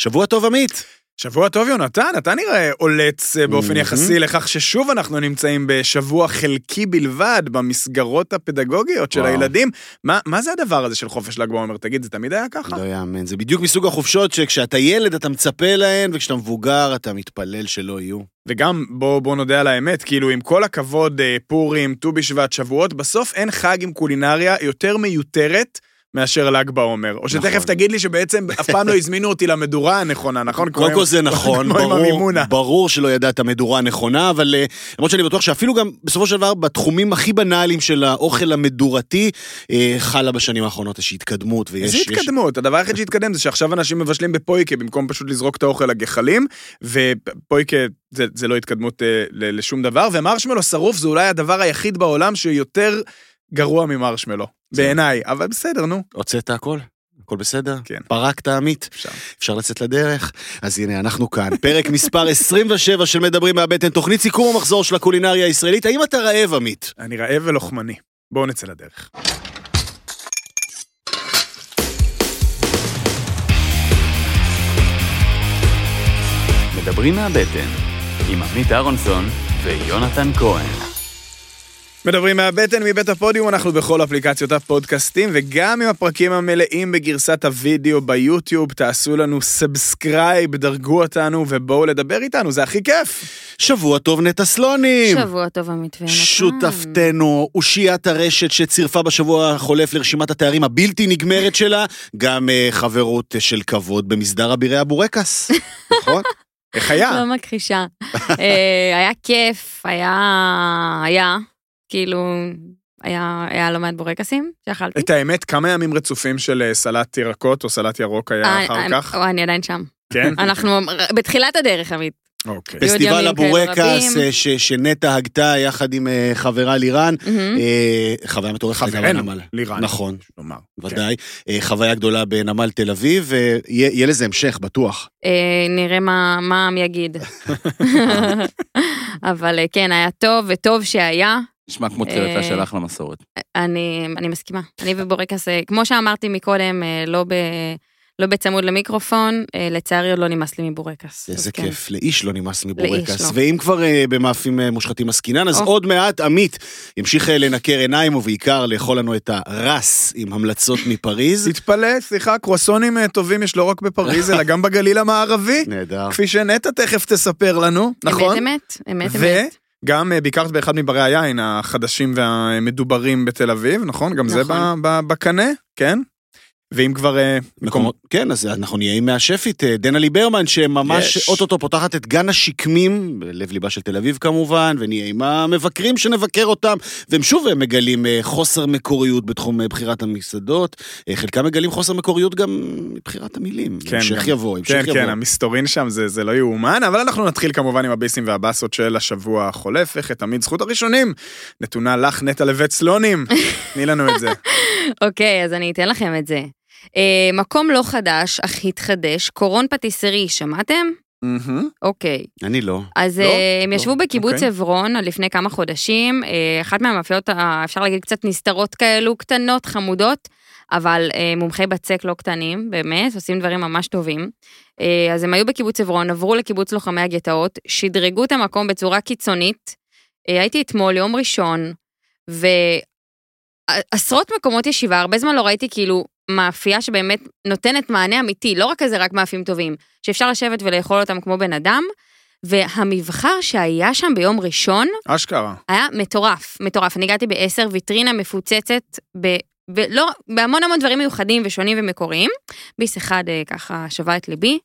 שבוע טוב, עמית. שבוע טוב, יונתן, אתה נראה עולץ אה, באופן מהמם. יחסי לכך ששוב אנחנו נמצאים בשבוע חלקי בלבד במסגרות הפדגוגיות של וואו. הילדים. מה, מה זה הדבר הזה של חופש ל"ג בעומר? תגיד, זה תמיד היה ככה? לא יאמן, זה בדיוק מסוג החופשות שכשאתה ילד אתה מצפה להן, וכשאתה מבוגר אתה מתפלל שלא יהיו. וגם, בוא, בוא נודה על האמת, כאילו, עם כל הכבוד, אה, פורים, ט"ו בשבט, שבועות, בסוף אין חג עם קולינריה יותר מיותרת מאשר ל"ג בעומר. או שתכף נכון. תגיד לי שבעצם אף פעם לא הזמינו אותי למדורה הנכונה, נכון? קודם כל זה נכון, ברור. ברור שלא ידעת מדורה הנכונה, אבל אה, למרות שאני בטוח שאפילו גם בסופו של דבר בתחומים הכי בנאליים של האוכל המדורתי, אה, חלה בשנים האחרונות איזושהי התקדמות, ויש... איזה יש- התקדמות? הדבר היחיד שהתקדם זה שעכשיו אנשים מבשלים בפויקה במקום פשוט לזרוק את האוכל לגחלים, ופויקה זה, זה לא התקדמות אה, לשום דבר, ומרשמלו שרוף זה אולי הדבר היחיד בעולם שיותר גרוע ממרשמלו, בעיניי, אבל בסדר, נו. הוצאת הכל? הכל בסדר? כן. פרקת עמית? אפשר. אפשר לצאת לדרך? אז הנה, אנחנו כאן. פרק מספר 27 של מדברים מהבטן, תוכנית סיכום המחזור של הקולינריה הישראלית. האם אתה רעב, עמית? אני רעב ולוחמני. בואו נצא לדרך. מדברים מהבטן, עם עמית אהרונסון ויונתן כהן. מדברים מהבטן, מבית הפודיום, אנחנו בכל אפליקציות הפודקאסטים, וגם עם הפרקים המלאים בגרסת הוידאו ביוטיוב, תעשו לנו subscribe, דרגו אותנו ובואו לדבר איתנו, זה הכי כיף. שבוע טוב נטע סלונים. שבוע טוב עמית ויונתן. שותפתנו, אושיית הרשת שצירפה בשבוע החולף לרשימת התארים הבלתי נגמרת שלה, גם אה, חברות של כבוד במסדר אבירי הבורקס, נכון? איך היה? לא מכחישה. אה, היה כיף, היה... היה, כאילו, היה היה לא מעט בורקסים שאכלתי. את האמת, כמה ימים רצופים של אה, סלט ירקות או סלט ירוק היה אה, אחר כך? או, אני עדיין שם. כן? אנחנו בתחילת הדרך, עמית. אוקיי. פסטיבל הבורקס. אה, ש- שנטע הגתה יחד עם חברה לירן, חוויה מטורפת בנמל. לירן. נכון, כלומר, ודאי. חוויה גדולה בנמל תל אביב, ויהיה לזה המשך, בטוח. אה, נראה מה העם יגיד. אבל כן, היה טוב, וטוב שהיה. נשמע כמו אה, תחילתה שלך למסורת. אני, אני מסכימה. אני ובורקס, אה, כמו שאמרתי מקודם, אה, לא, ב, לא בצמוד למיקרופון, אה, לצערי עוד לא נמאס לי מבורקס. איזה כן. כיף, לאיש לא נמאס מבורקס. לא. ואם כבר אה, במאפים אה, מושחתים עסקינן, אז או. עוד מעט עמית ימשיך אה, לנקר עיניים, ובעיקר לאכול לנו את הרס עם המלצות מפריז. תתפלא, סליחה, קרואסונים אה, טובים יש לא רק בפריז, אלא גם בגליל המערבי, נהדר. כפי שנטע תכף תספר לנו, נכון? אמת, אמת, אמת, אמת. וגם אה, ביקרת באחד מברי היין החדשים והמדוברים בתל אביב, נכון? גם זה נכון. בקנה, כן? ואם כבר... אה, מקומות, כן, אז אנחנו נהיה עם השפית, אה, דנה ליברמן, שממש יש. אוטוטו פותחת את גן השקמים, בלב ליבה של תל אביב כמובן, ונהיה עם המבקרים שנבקר אותם, והם שוב אה, מגלים חוסר מקוריות בתחום בחירת המסעדות, חלקם מגלים חוסר מקוריות גם מבחירת המילים. כן, המשך גם. יבוא, המשך כן, יבוא. כן, המסתורין שם זה, זה לא יאומן, אבל אנחנו נתחיל כמובן עם הביסים והבאסות של השבוע החולף, איך תמיד זכות הראשונים נתונה לך נטע לבית סלונים, תני לנו את זה. אוקיי, אז אני אתן לכם את זה. אה, מקום לא חדש, אך התחדש, קורון פטיסרי, שמעתם? אוקיי. אני לא. אז לא? אה, הם לא. ישבו בקיבוץ אוקיי. עברון לפני כמה חודשים, אה, אחת מהמאפיות, ה- אפשר להגיד קצת נסתרות כאלו, קטנות, חמודות, אבל אה, מומחי בצק לא קטנים, באמת, עושים דברים ממש טובים. אה, אז הם היו בקיבוץ עברון, עברו לקיבוץ לוחמי הגטאות, שדרגו את המקום בצורה קיצונית. אה, הייתי אתמול, יום ראשון, ועשרות מקומות ישיבה, הרבה זמן לא ראיתי כאילו מאפייה שבאמת נותנת מענה אמיתי, לא רק כזה רק מאפים טובים, שאפשר לשבת ולאכול אותם כמו בן אדם, והמבחר שהיה שם ביום ראשון אשכרה. היה מטורף, מטורף. אני הגעתי בעשר, ויטרינה מפוצצת ב... ולא, בהמון המון דברים מיוחדים ושונים ומקוריים. ביס אחד אה, ככה שווה את ליבי.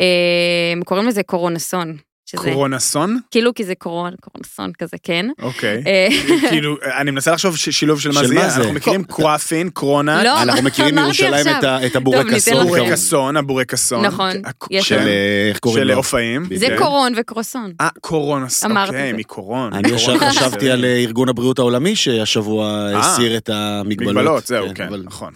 אה, קוראים לזה קורונסון. שזה קורונסון? כאילו כי זה קורון, קורונסון כזה, כן. אוקיי. אה, כאילו, אני מנסה לחשוב שילוב של מה של זה יהיה? אנחנו מכירים קרואפין, קרונה, לא, אנחנו מכירים אמרתי מירושלים עכשיו. את ה- את ניתן הבורקסון. הבורקסון, הבורקסון. נכון, יש של. אה, איך קוראים של לו? אופאים. זה כן. קורון וקרוסון. אה, קורונוס, אמרתי אוקיי. מקורון. אני ישר. חשבתי על אה, ארגון הבריאות העולמי שהשבוע הסיר את המגבלות. מגבלות, זהו, כן, אבל- נכון.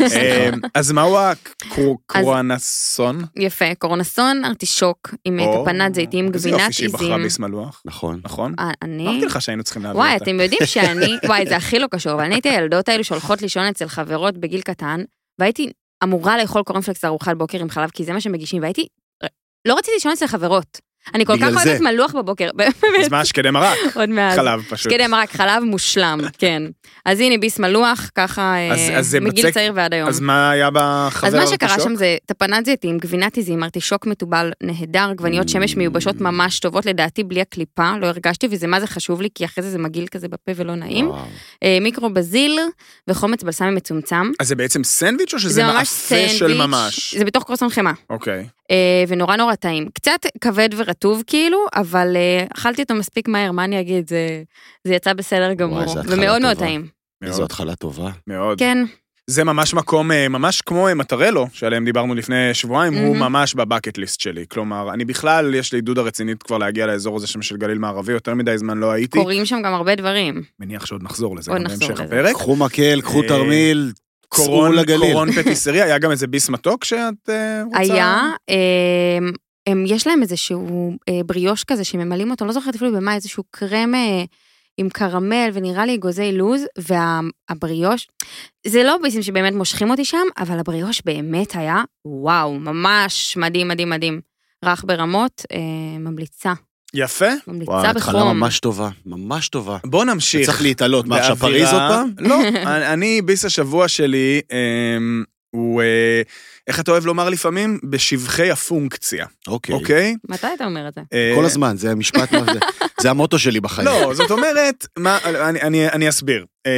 אה, אז מהו הקרואנסון? יפה, קורונסון, ארטישוק, עם טפנת זיתים, איזה גבינת יופי שהיא בחרה עיזים. ביס מלוח, נכון. נכון? אה, אני... אמרתי לך שהיינו צריכים להביא וואי, אותה. אתם יודעים שאני, וואי, זה הכי לא קשור, אבל אני הייתי הילדות האלו שהולכות לישון אצל חברות בגיל קטן, והייתי אמורה לאכול קורנפלקס ארוחת בוקר עם חלב, כי זה מה שמגישים, והייתי, לא רציתי לישון אצל חברות. אני כל כך. אוהבת מלוח בבוקר, באמת, אז מה, שקדי מרק? עוד מעט. חלב פשוט. שקדי מרק, חלב מושלם, כן. אז הנה ביס מלוח, ככה, אז- אה, מגיל צעיר ועד היום. אז מה היה בחבר אז מה שקרה? שם זה טפנת זיתים, גבינת עיזים, ארטישוק מתובל נהדר, עגבניות שמש מיובשות ממש טובות, לדעתי בלי הקליפה, לא הרגשתי, וזה מה זה חשוב לי, כי אחרי זה זה מגעיל כזה בפה ולא נעים. אה, מיקרו בזיל וחומץ בלסמי מצומצם. אז זה בעצם סנדוויץ' או שזה מאפה של ממש? זה בתוך קרוסון חמאה, אוקיי. אה, ונורא נורא טעים. קצת כבד ורטוב כאילו, אבל אה, אכלתי אותו מספיק מהר, מה אני אגיד, זה זה יצא בסדר גמור, התחלה ומאוד מאוד. טעים. איזו מאוד, התחלה טובה. מאוד. כן, זה ממש מקום, אה, ממש כמו מטרלו, שעליהם דיברנו לפני שבועיים, הוא מהמם. ממש בבקט ליסט שלי. כלומר, אני בכלל, יש לי דודה רצינית כבר להגיע לאזור הזה שם של גליל מערבי, יותר מדי זמן לא הייתי. קורים שם גם הרבה דברים. מניח שעוד נחזור לזה עוד גם נחזור בהמשך לזה. הפרק. קחו מקל, קחו תרמיל, קורון, לגליל. קורון פטיסרי, היה גם איזה ביס מתוק שאת אה, רוצה? היה, אה, הם, יש להם איזשהו אה, בריאוש כזה שממלאים אותו, לא זוכרת אפילו במה, איזשהו קרם אה, עם קרמל ונראה לי אגוזי לוז, והבריאוש, זה לא ביסים שבאמת מושכים אותי שם, אבל הבריאוש באמת היה, וואו, ממש מדהים, מדהים, מדהים. רך ברמות, אה, ממליצה, יפה. וואו, ממליצה התחלה בחום. ממש טובה, ממש טובה. בוא נמשיך. צריך להתעלות, מה עכשיו באווירה- פריז עוד פעם? לא, אני- אני, ביס השבוע שלי, אמ, הוא, אה, איך אתה אוהב לומר לפעמים? בשבחי הפונקציה, אוקיי. אוקיי? מתי אתה אומר את זה? אה, כל הזמן, זה המשפט, מה זה- זה המוטו שלי בחיים. לא, זאת אומרת, מה, אני, אני, אני אסביר. אה,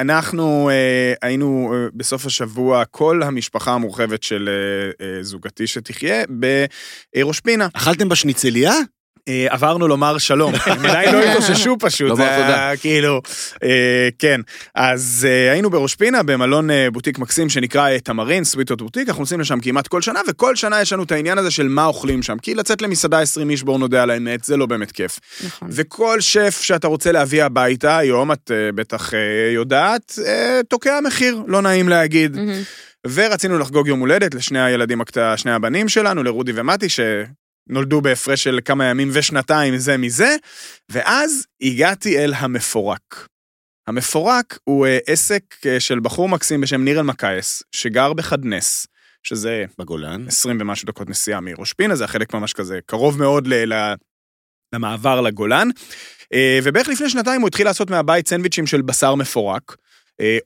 אנחנו אה, היינו אה, בסוף השבוע, כל המשפחה המורחבת של אה, אה, זוגתי שתחיה, בראש פינה. אכלתם בשניצליה? אה, עברנו לומר שלום, הם עדיין לא התאוששו פשוט, לומר זה היה כאילו, אה, כן. אז אה, היינו בראש פינה במלון אה, בוטיק מקסים שנקרא אה, תמרין, סוויטות בוטיק, אנחנו נוסעים לשם כמעט כל שנה, וכל שנה יש לנו את העניין הזה של מה אוכלים שם, כי לצאת למסעדה 20 איש, בואו נודה על האמת, זה לא באמת כיף. נכון. וכל שף שאתה רוצה להביא הביתה היום, את אה, בטח אה, יודעת, אה, תוקע מחיר, לא נעים להגיד. ורצינו לחגוג יום הולדת לשני הילדים, שני הבנים שלנו, לרודי ומתי, שנולדו בהפרש של כמה ימים ושנתיים זה מזה, ואז הגעתי אל המפורק. המפורק הוא אה, עסק אה, של בחור מקסים בשם ניר אלמקייס, שגר בחדנס, שזה בגולן. 20 ומשהו דקות נסיעה מראש פינה, זה החלק ממש כזה קרוב מאוד ל- למעבר לגולן. אה, ובערך לפני שנתיים הוא התחיל לעשות מהבית סנדוויצ'ים של בשר מפורק,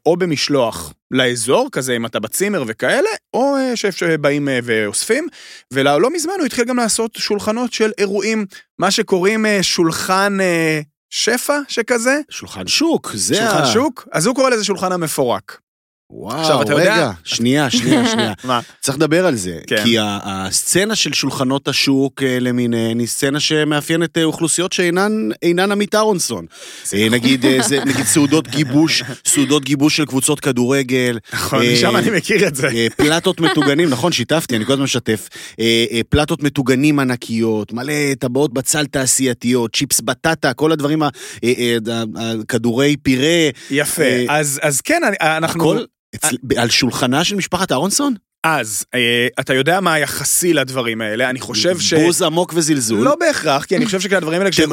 או במשלוח לאזור, כזה אם אתה בצימר וכאלה, או אה, שבאים אה, ואוספים. ולא לא מזמן הוא התחיל גם לעשות שולחנות של אירועים, מה שקוראים אה, שולחן אה, שפע שכזה, שולחן שוק, זה שולחן ה... שוק, אז הוא קורא לזה שולחן המפורק. וואו, אתה יודע- רגע, שנייה, שנייה, שנייה. מה? צריך לדבר על זה, כן. כי הסצנה של שולחנות השוק אה, למיניהן היא סצנה שמאפיינת אה, אוכלוסיות שאינן אינן עמית אהרונסון. אה, נגיד, אה, זה- נגיד סעודות גיבוש, סעודות גיבוש של קבוצות כדורגל. נכון, משם אני מכיר את זה. פלטות מטוגנים, נכון, שיתפתי, אני כל הזמן משתף. פלטות מטוגנים ענקיות, מלא טבעות בצל תעשייתיות, צ'יפס בטטה, כל הדברים, הכדורי פירה, יפה, אז, כן, אנחנו... על שולחנה של משפחת אהרונסון? אז, אה, אתה יודע מה היחסי לדברים האלה, אני חושב ש... בוז עמוק וזלזול. לא בהכרח, כי אני חושב שכשהדברים האלה, כשהם.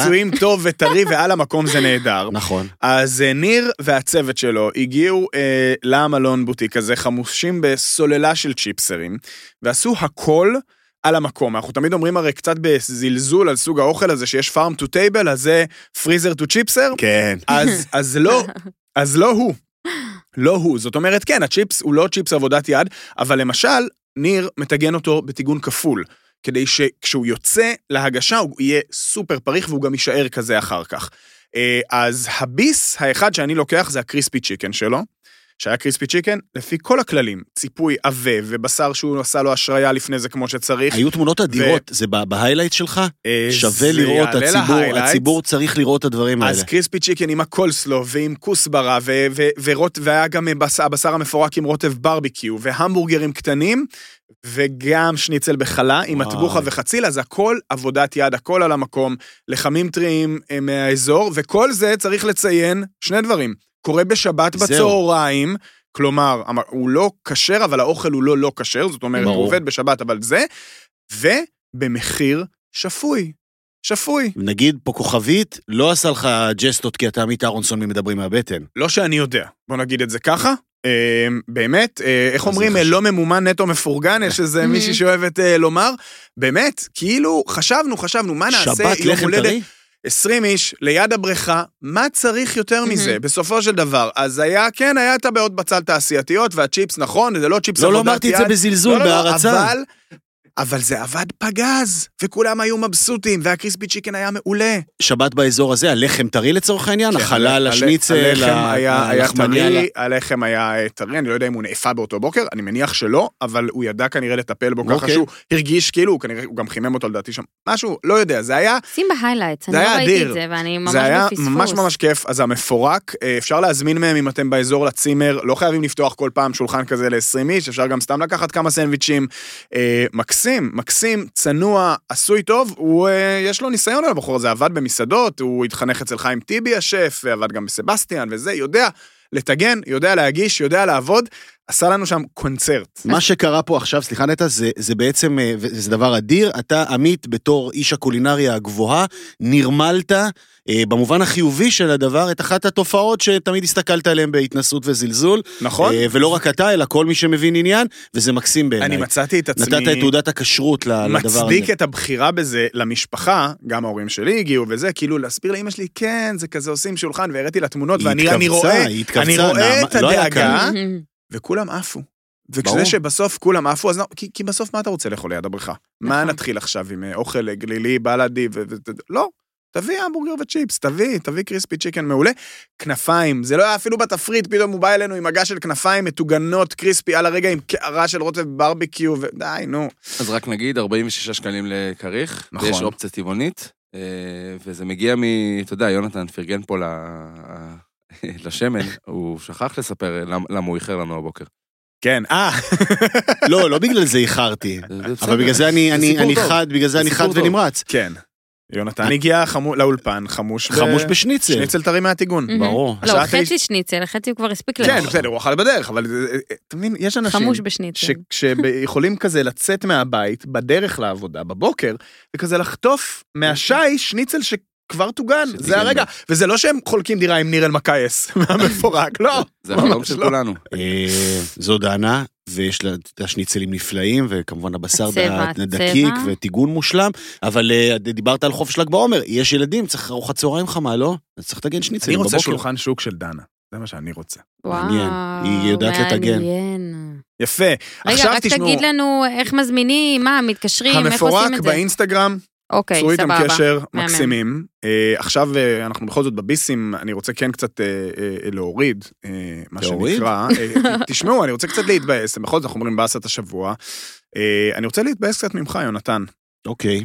עשויים טוב וטרי ועל המקום זה נהדר. נכון. אז אה, ניר והצוות שלו הגיעו אה, למלון בוטיק הזה, חמושים בסוללה של צ'יפסרים, ועשו הכל על המקום. אנחנו תמיד אומרים הרי קצת בזלזול על סוג האוכל הזה, שיש farm to table, אז זה freezer to chipser, כן. אז, אז לא, אז לא הוא. לא הוא. זאת אומרת, כן, הצ'יפס הוא לא צ'יפס עבודת יד, אבל למשל, ניר מטגן אותו בטיגון כפול, כדי שכשהוא יוצא להגשה הוא יהיה סופר פריך והוא גם יישאר כזה אחר כך. אה, אז הביס האחד שאני לוקח זה הקריספי צ'יקן שלו, שהיה crispy chicken, לפי כל הכללים, ציפוי עבה ובשר שהוא עשה לו השריה לפני זה כמו שצריך. היו תמונות אדירות, זה ב- ב highlight שלך? אה, שווה זה לראות, הציבור. הציבור צריך לראות את הדברים האלה. אז crispy chicken עם הקולסלו ועם כוסברה ו- ו- ורוט, והיה גם בס- הבשר המפורק עם רוטב ברביקיו והמבורגרים קטנים וגם שניצל בחלה עם. מטבוחה וחציל, אז הכל עבודת יד, הכל על המקום, לחמים טריים אה, מהאזור, וכל זה צריך לציין שני דברים. קורה בשבת זהו. בצהריים, כלומר, הוא לא כשר, אבל האוכל הוא לא לא כשר, זאת אומרת, ברור. הוא עובד בשבת, אבל זה, ובמחיר שפוי. שפוי. נגיד פה כוכבית, לא עשה לך ג'סטות כי אתה עמית אהרונסון ממדברים מהבטן. לא שאני יודע, בוא נגיד את זה ככה. אה, באמת, אה, איך אומרים. לא ממומן נטו מפורגן, יש איזה מישהי שאוהבת אה, לומר. באמת, כאילו, חשבנו, חשבנו, מה נעשה שבת לחם טרי? 20 איש ליד הבריכה, מה צריך יותר מזה, בסופו של דבר? אז היה, כן, היה את הטבעות בצל תעשייתיות, והצ'יפס, נכון, זה לא צ'יפס לא, לא אמרתי את זה. בזלזול, לא, לא, לא, בהערצה. אבל, אבל זה עבד פגז, וכולם היו מבסוטים, וה crispy chicken היה מעולה. שבת באזור הזה, הלחם טרי לצורך העניין? כן, החלה, השניצל, הלחמניה, הלחם היה אה, טרי, אני לא יודע אם הוא נאפה באותו בוקר, אני מניח שלא, אבל הוא ידע כנראה לטפל בו ככה אוקיי. שהוא הרגיש כאילו, הוא כנראה, הוא גם חימם אותו לדעתי שם, משהו, לא יודע, זה היה, שים ב highlights, אני לא ראיתי. את זה, ואני ממש זה היה בפספוס. ממש ממש כיף, אז המפורק, אה, אפשר להזמין מהם אם אתם באזור לצימר, לא חייבים לפתוח כל פעם שולחן כזה ל-20 איש, אפשר גם סתם לקחת כמה סנדוויצ'ים. אה, מקסים, מקסים, צנוע, עשוי טוב, הוא, אה, יש לו ניסיון על הבחור הזה, עבד במסעדות, הוא התחנך אצל חיים טיבי השף, עבד גם בסבסטיאן וזה, יודע לטגן, יודע להגיש, יודע לעבוד, עשה לנו שם קונצרט. מה שקרה פה עכשיו, סליחה נטע, זה, זה בעצם, אה, וזה דבר אדיר, אתה, עמית, בתור איש הקולינריה הגבוהה, נרמלת, אה, במובן החיובי של הדבר, את אחת התופעות שתמיד הסתכלת עליהן בהתנסות וזלזול. נכון? אה, ולא רק אתה, אלא כל מי שמבין עניין, וזה מקסים בעיניי. אני מצאתי את עצמי... נתת את תעודת הכשרות ל- לדבר הזה. מצדיק את הבחירה בזה למשפחה, גם ההורים שלי הגיעו וזה, כאילו להסביר לאמא שלי, כן, זה כזה עושים שולחן, והראיתי לה תמונות, היא ואני אני התכווצה, רואה, היא התכווצה, אני רואה נעמה, את לא הדאגה. וכולם עפו. וכשזה שבסוף כולם עפו, אז לא, כי, כי בסוף מה אתה רוצה לאכול ליד הבריכה? מה נכון. נתחיל עכשיו עם אה, אוכל גלילי, בלאדי, ו... ו- לא. תביא המבורגר וצ'יפס, תביא, תביא קריספי צ'יקן מעולה. כנפיים, זה לא היה אפילו בתפריט, פתאום הוא בא אלינו עם מגש של כנפיים מטוגנות קריספי על הרגע עם קערה של רוטב ברביקיו, ודי, נו. אז רק נגיד, 46 שקלים לכריך, נכון. ויש אופציה טבעונית, אה, וזה מגיע מ... אתה יודע, יונתן פרגן פה ל... לשמן, הוא שכח לספר למ- למה הוא איחר לנו הבוקר. כן, אה, לא, לא בגלל זה איחרתי. אבל בגלל זה אני. חד, בגלל זה אני חד. ונמרץ. כן. יונתן הגיע לאולפן, חמוש חמוש בשניצל. שניצל טרי מהטיגון. ברור. לא, חצי שניצל, חצי הוא כבר הספיק כן, לנו. בסדר, הוא אכל בדרך, אבל זה- זה- אתה מבין, יש אנשים חמוש בשניצל. שיכולים כזה לצאת מהבית בדרך לעבודה בבוקר, וכזה לחטוף מהשי שניצל שכבר טוגן, זה הרגע. וזה לא שהם חולקים דירה עם ניר אלמקייס מהמפורק, לא. זה החלום ממש של לא. כולנו. אה, זו דנה, ויש לה את השניצלים נפלאים, וכמובן הבשר דקיק. וטיגון מושלם, אבל אה, דיברת על חופש ל"ג בעומר, יש ילדים, צריך ארוחת צהריים חמה, לא? צריך לטגן אני שניצלים רוצה בבוקר. שולחן שוק של דנה, זה מה שאני רוצה. מעניין. וואו, היא יודעת לטגן. מעניין. יפה. רגע, עכשיו רק תשמעו, תגיד לנו איך מזמינים, מה, מתקשרים, איך המפורק עושים את זה? באינסטגרם, אוקיי, צרו איתם סבבה. קשר. מקסימים. אה, עכשיו אה, אנחנו בכל זאת בביסים, אני רוצה כן קצת אה, אה, להוריד, אה, מה להוריד? שנקרא. אה, תשמעו, אני רוצה קצת להתבאס, בכל זאת אנחנו אומרים באסת השבוע. אה, אני רוצה להתבאס קצת ממך, יונתן. אוקיי.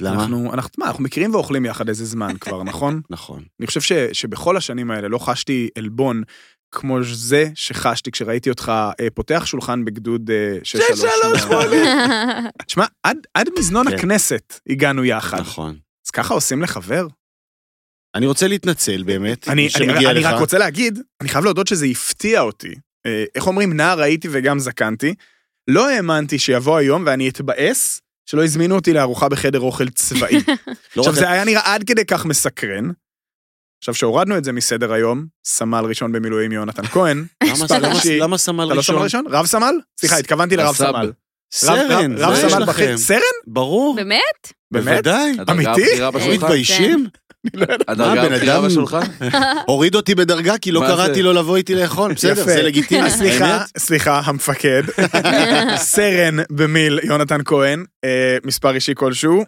למה? אנחנו, אנחנו, מה, אנחנו מכירים ואוכלים יחד איזה זמן כבר, נכון? נכון. אני חושב ש, שבכל השנים האלה לא חשתי עלבון כמו זה שחשתי כשראיתי אותך אה, פותח שולחן בגדוד אה, 638. תשמע, עד, עד מזנון כן. הכנסת הגענו יחד. נכון. אז ככה עושים לחבר? אני רוצה להתנצל באמת, אני, אני, שמגיע אני לך. רק רוצה להגיד, אני חייב להודות שזה הפתיע אותי. אה, איך אומרים, נער הייתי וגם זקנתי. לא האמנתי שיבוא היום ואני אתבאס שלא הזמינו אותי לארוחה בחדר אוכל צבאי. לא עכשיו, זה היה נראה עד כדי כך מסקרן. עכשיו, שהורדנו את זה מסדר היום, סמל ראשון במילואים יונתן כהן. למה- סמל אתה לא סמל ראשון? ראשון? רב סמל? סליחה, התכוונתי לרב. סמל. סרן, רב- סמל. בחדר. סרן? ברור. באמת? באמת? בוודאי. הדרגה אמיתי? לא בשולחן. מתביישים? הדרגה מה, בן הבכירה אדם- בשולחן? הוריד אותי בדרגה כי לא? קראתי לו לבוא איתי לאכול, בסדר. זה לגיטימי. אז סליחה? סליחה, המפקד. סרן במיל, יונתן כהן, אה, מספר אישי כלשהו.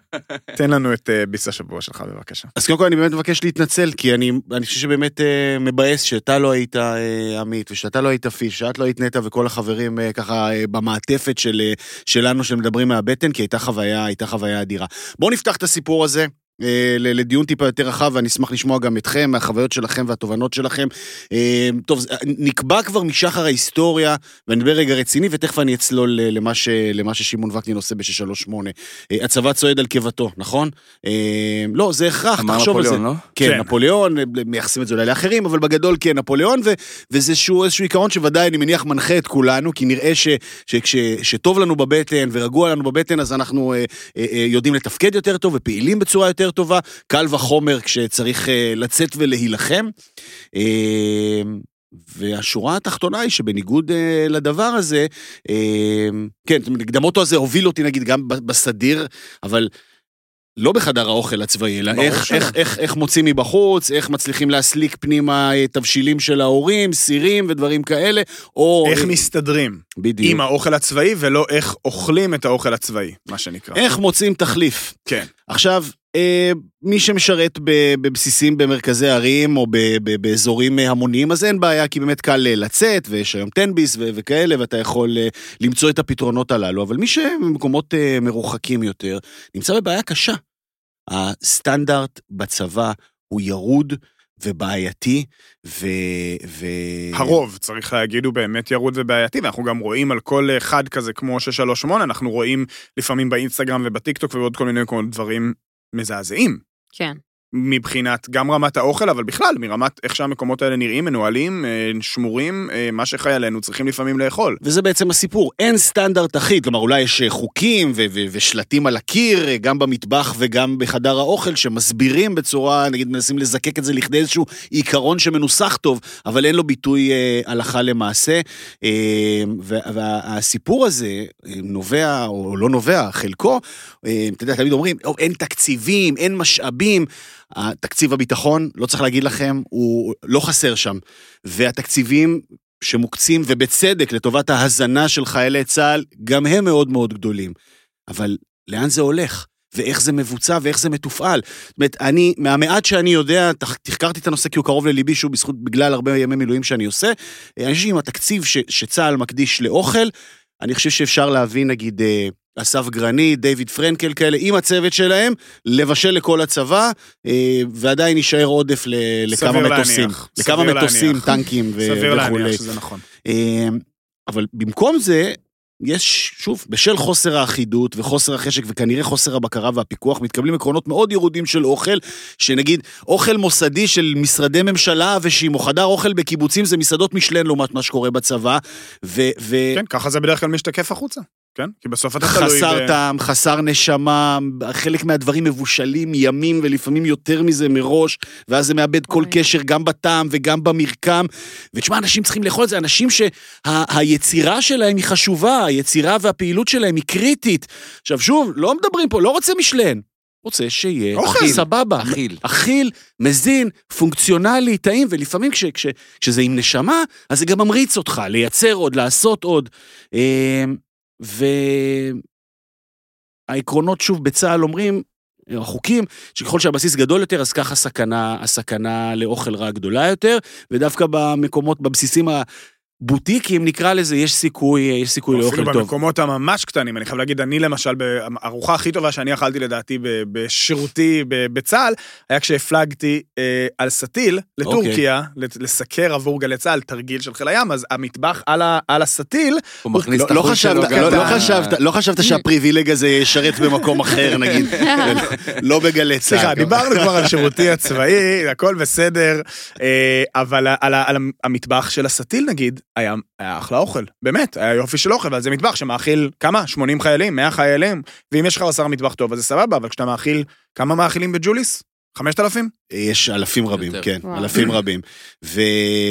תן לנו את אה, ביס השבוע שלך, בבקשה. אז קודם כל אני באמת מבקש להתנצל, כי אני, אני חושב שבאמת אה, מבאס שאתה לא היית אה, עמית, ושאתה לא היית פיש, שאת לא היית נטע וכל החברים אה, ככה אה, במעטפת של, אה, שלנו שמדברים מהבטן, כי הייתה חוויה, הייתה חוויה אדירה. בואו נפתח את הסיפור הזה. אה, ל- לדיון טיפה יותר רחב, ואני אשמח לשמוע גם אתכם, מהחוויות שלכם והתובנות שלכם. אה, טוב, נקבע כבר משחר ההיסטוריה, ואני מדבר רגע רציני, ותכף אני אצלול אה, למה, ש, למה ששמעון וקנין עושה ב-638. אה, הצבא צועד על קיבתו, נכון? לא, זה הכרח, אמר תחשוב על זה. נפוליאון, לא? כן, כן. נפוליאון, מייחסים את זה אולי לאחרים, אבל בגדול כן, נפוליאון, ו, וזה שהוא איזשהו עיקרון שוודאי, אני מניח, מנחה את כולנו, כי נראה ש, שכש, שטוב לנו בבטן ורגוע לנו בבטן, אז אנחנו אה, אה, אה, יודעים לתפקד יותר טוב ופעילים בצורה יותר טובה, קל וחומר כשצריך אה, לצאת ולהילחם. אה, והשורה התחתונה היא שבניגוד אה, לדבר הזה, אה, כן, אוטו הזה הוביל אותי נגיד גם בסדיר, אבל לא בחדר האוכל הצבאי, אלא איך. איך, איך, איך מוצאים מבחוץ, איך מצליחים להסליק פנימה אה, תבשילים של ההורים, סירים ודברים כאלה, או... איך מסתדרים בדיוק. עם האוכל הצבאי, ולא איך אוכלים את האוכל הצבאי, מה שנקרא. איך מוצאים תחליף. כן. עכשיו, מי שמשרת בבסיסים במרכזי ערים או באזורים אה, המוניים, אז אין בעיה, כי באמת קל אה, לצאת, ויש היום תן-ביס ו- וכאלה, ואתה יכול אה, למצוא את הפתרונות הללו. אבל מי שבמקומות אה, מרוחקים יותר, נמצא בבעיה קשה. הסטנדרט בצבא הוא ירוד ובעייתי, ו... ו... הרוב, צריך להגיד, הוא באמת ירוד ובעייתי, ואנחנו גם רואים על כל אחד כזה כמו 638, אנחנו רואים לפעמים באינסטגרם ובטיקטוק ובעוד כל מיני דברים מזעזעים. כן. מבחינת גם רמת האוכל, אבל בכלל, מרמת איך שהמקומות האלה נראים, מנוהלים, אה, שמורים, אה, מה שחיילינו צריכים לפעמים לאכול. וזה בעצם הסיפור, אין סטנדרט אחיד, כלומר אולי יש אה, חוקים ו- ו- ושלטים על הקיר, גם במטבח וגם בחדר האוכל, שמסבירים בצורה, נגיד מנסים לזקק את זה לכדי איזשהו עיקרון שמנוסח טוב, אבל אין לו ביטוי אה, הלכה למעשה. אה, וה- והסיפור הזה אה, נובע, או לא נובע, חלקו, אה, אתה יודע, תמיד אומרים, "או, אין תקציבים, אין משאבים. תקציב הביטחון, לא צריך להגיד לכם, הוא לא חסר שם. והתקציבים שמוקצים, ובצדק, לטובת ההזנה של חיילי צה"ל, גם הם מאוד מאוד גדולים. אבל לאן זה הולך? ואיך זה מבוצע ואיך זה מתופעל. זאת אומרת, אני, מהמעט שאני יודע, תח- תחקרתי את הנושא כי הוא קרוב לליבי, שהוא בזכות, בגלל הרבה ימי מילואים שאני עושה. אני חושב שעם התקציב ש, שצה"ל מקדיש לאוכל, אני חושב שאפשר להביא, נגיד, אה, אסף גרנית, דיוויד פרנקל כאלה, עם הצוות שלהם, לבשל לכל הצבא, אה, ועדיין יישאר עודף ל, לכמה סביר מטוסים. להניח, לכמה סביר מטוסים, להניח. טנקים ו- סביר וכולי. להניח שזה נכון. אה, אבל במקום זה, יש, שוב, בשל חוסר האחידות וחוסר החשק וכנראה חוסר הבקרה והפיקוח, מתקבלים עקרונות מאוד ירודים של אוכל, שנגיד אוכל מוסדי של משרדי ממשלה ושעם או חדר אוכל בקיבוצים זה מסעדות משלן לעומת מה שקורה בצבא, ו... ו... כן, ככה זה בדרך כלל משתקף החוצה. כן? כי בסוף אתה תלוי... חסר ב- טעם, חסר נשמה, חלק מהדברים מבושלים ימים ולפעמים יותר מזה מראש, ואז זה מאבד כל. קשר גם בטעם וגם במרקם. ותשמע, אנשים צריכים לאכול את זה, אנשים שהיצירה שלהם היא חשובה, היצירה והפעילות שלהם היא קריטית. עכשיו שוב, לא מדברים פה, לא רוצה משלן, רוצה שיהיה אוכל. סבבה. אכיל. אכיל, מזין, פונקציונלי, טעים, ולפעמים כש, כש, כשזה עם נשמה, אז זה גם ממריץ אותך לייצר עוד, לעשות עוד. והעקרונות, שוב, בצה"ל אומרים, החוקים, שככל שהבסיס גדול יותר, אז ככה הסכנה, הסכנה לאוכל רע גדולה יותר, ודווקא במקומות, בבסיסים הבוטיקיים, נקרא לזה, יש סיכוי, יש סיכוי לאוכל אפילו טוב. במקומות הממש קטנים, אני חייב להגיד, אני למשל, ב- הארוחה הכי טובה שאני אכלתי לדעתי ב- בשירותי ב- בצה"ל, היה כשהפלגתי אה, על סטיל לטורקיה, לת- לסקר עבור גלי צה"ל תרגיל של חיל הים, אז המטבח על ה- על הסטיל, הוא מכניס לא, את לא, החוט שלו חשבת, גם לא, לא, חשבת, לא חשבת שהפריבילג הזה ישרת במקום אחר, נגיד, לא בגלי צה"ל. סליחה, דיברנו כבר על שירותי הצבאי, הכל בסדר, אה, אבל על המטבח של הסטיל נגיד, היה היה אחלה אוכל, באמת, היה יופי של אוכל, אבל זה מטבח שמאכיל כמה? 80 חיילים, 100 חיילים, ואם יש לך בשר מטבח טוב אז זה סבבה, אבל כשאתה מאכיל, כמה מאכילים בג'וליס? 5,000? יש אלפים רבים, יותר. כן, וואו. אלפים רבים. ו,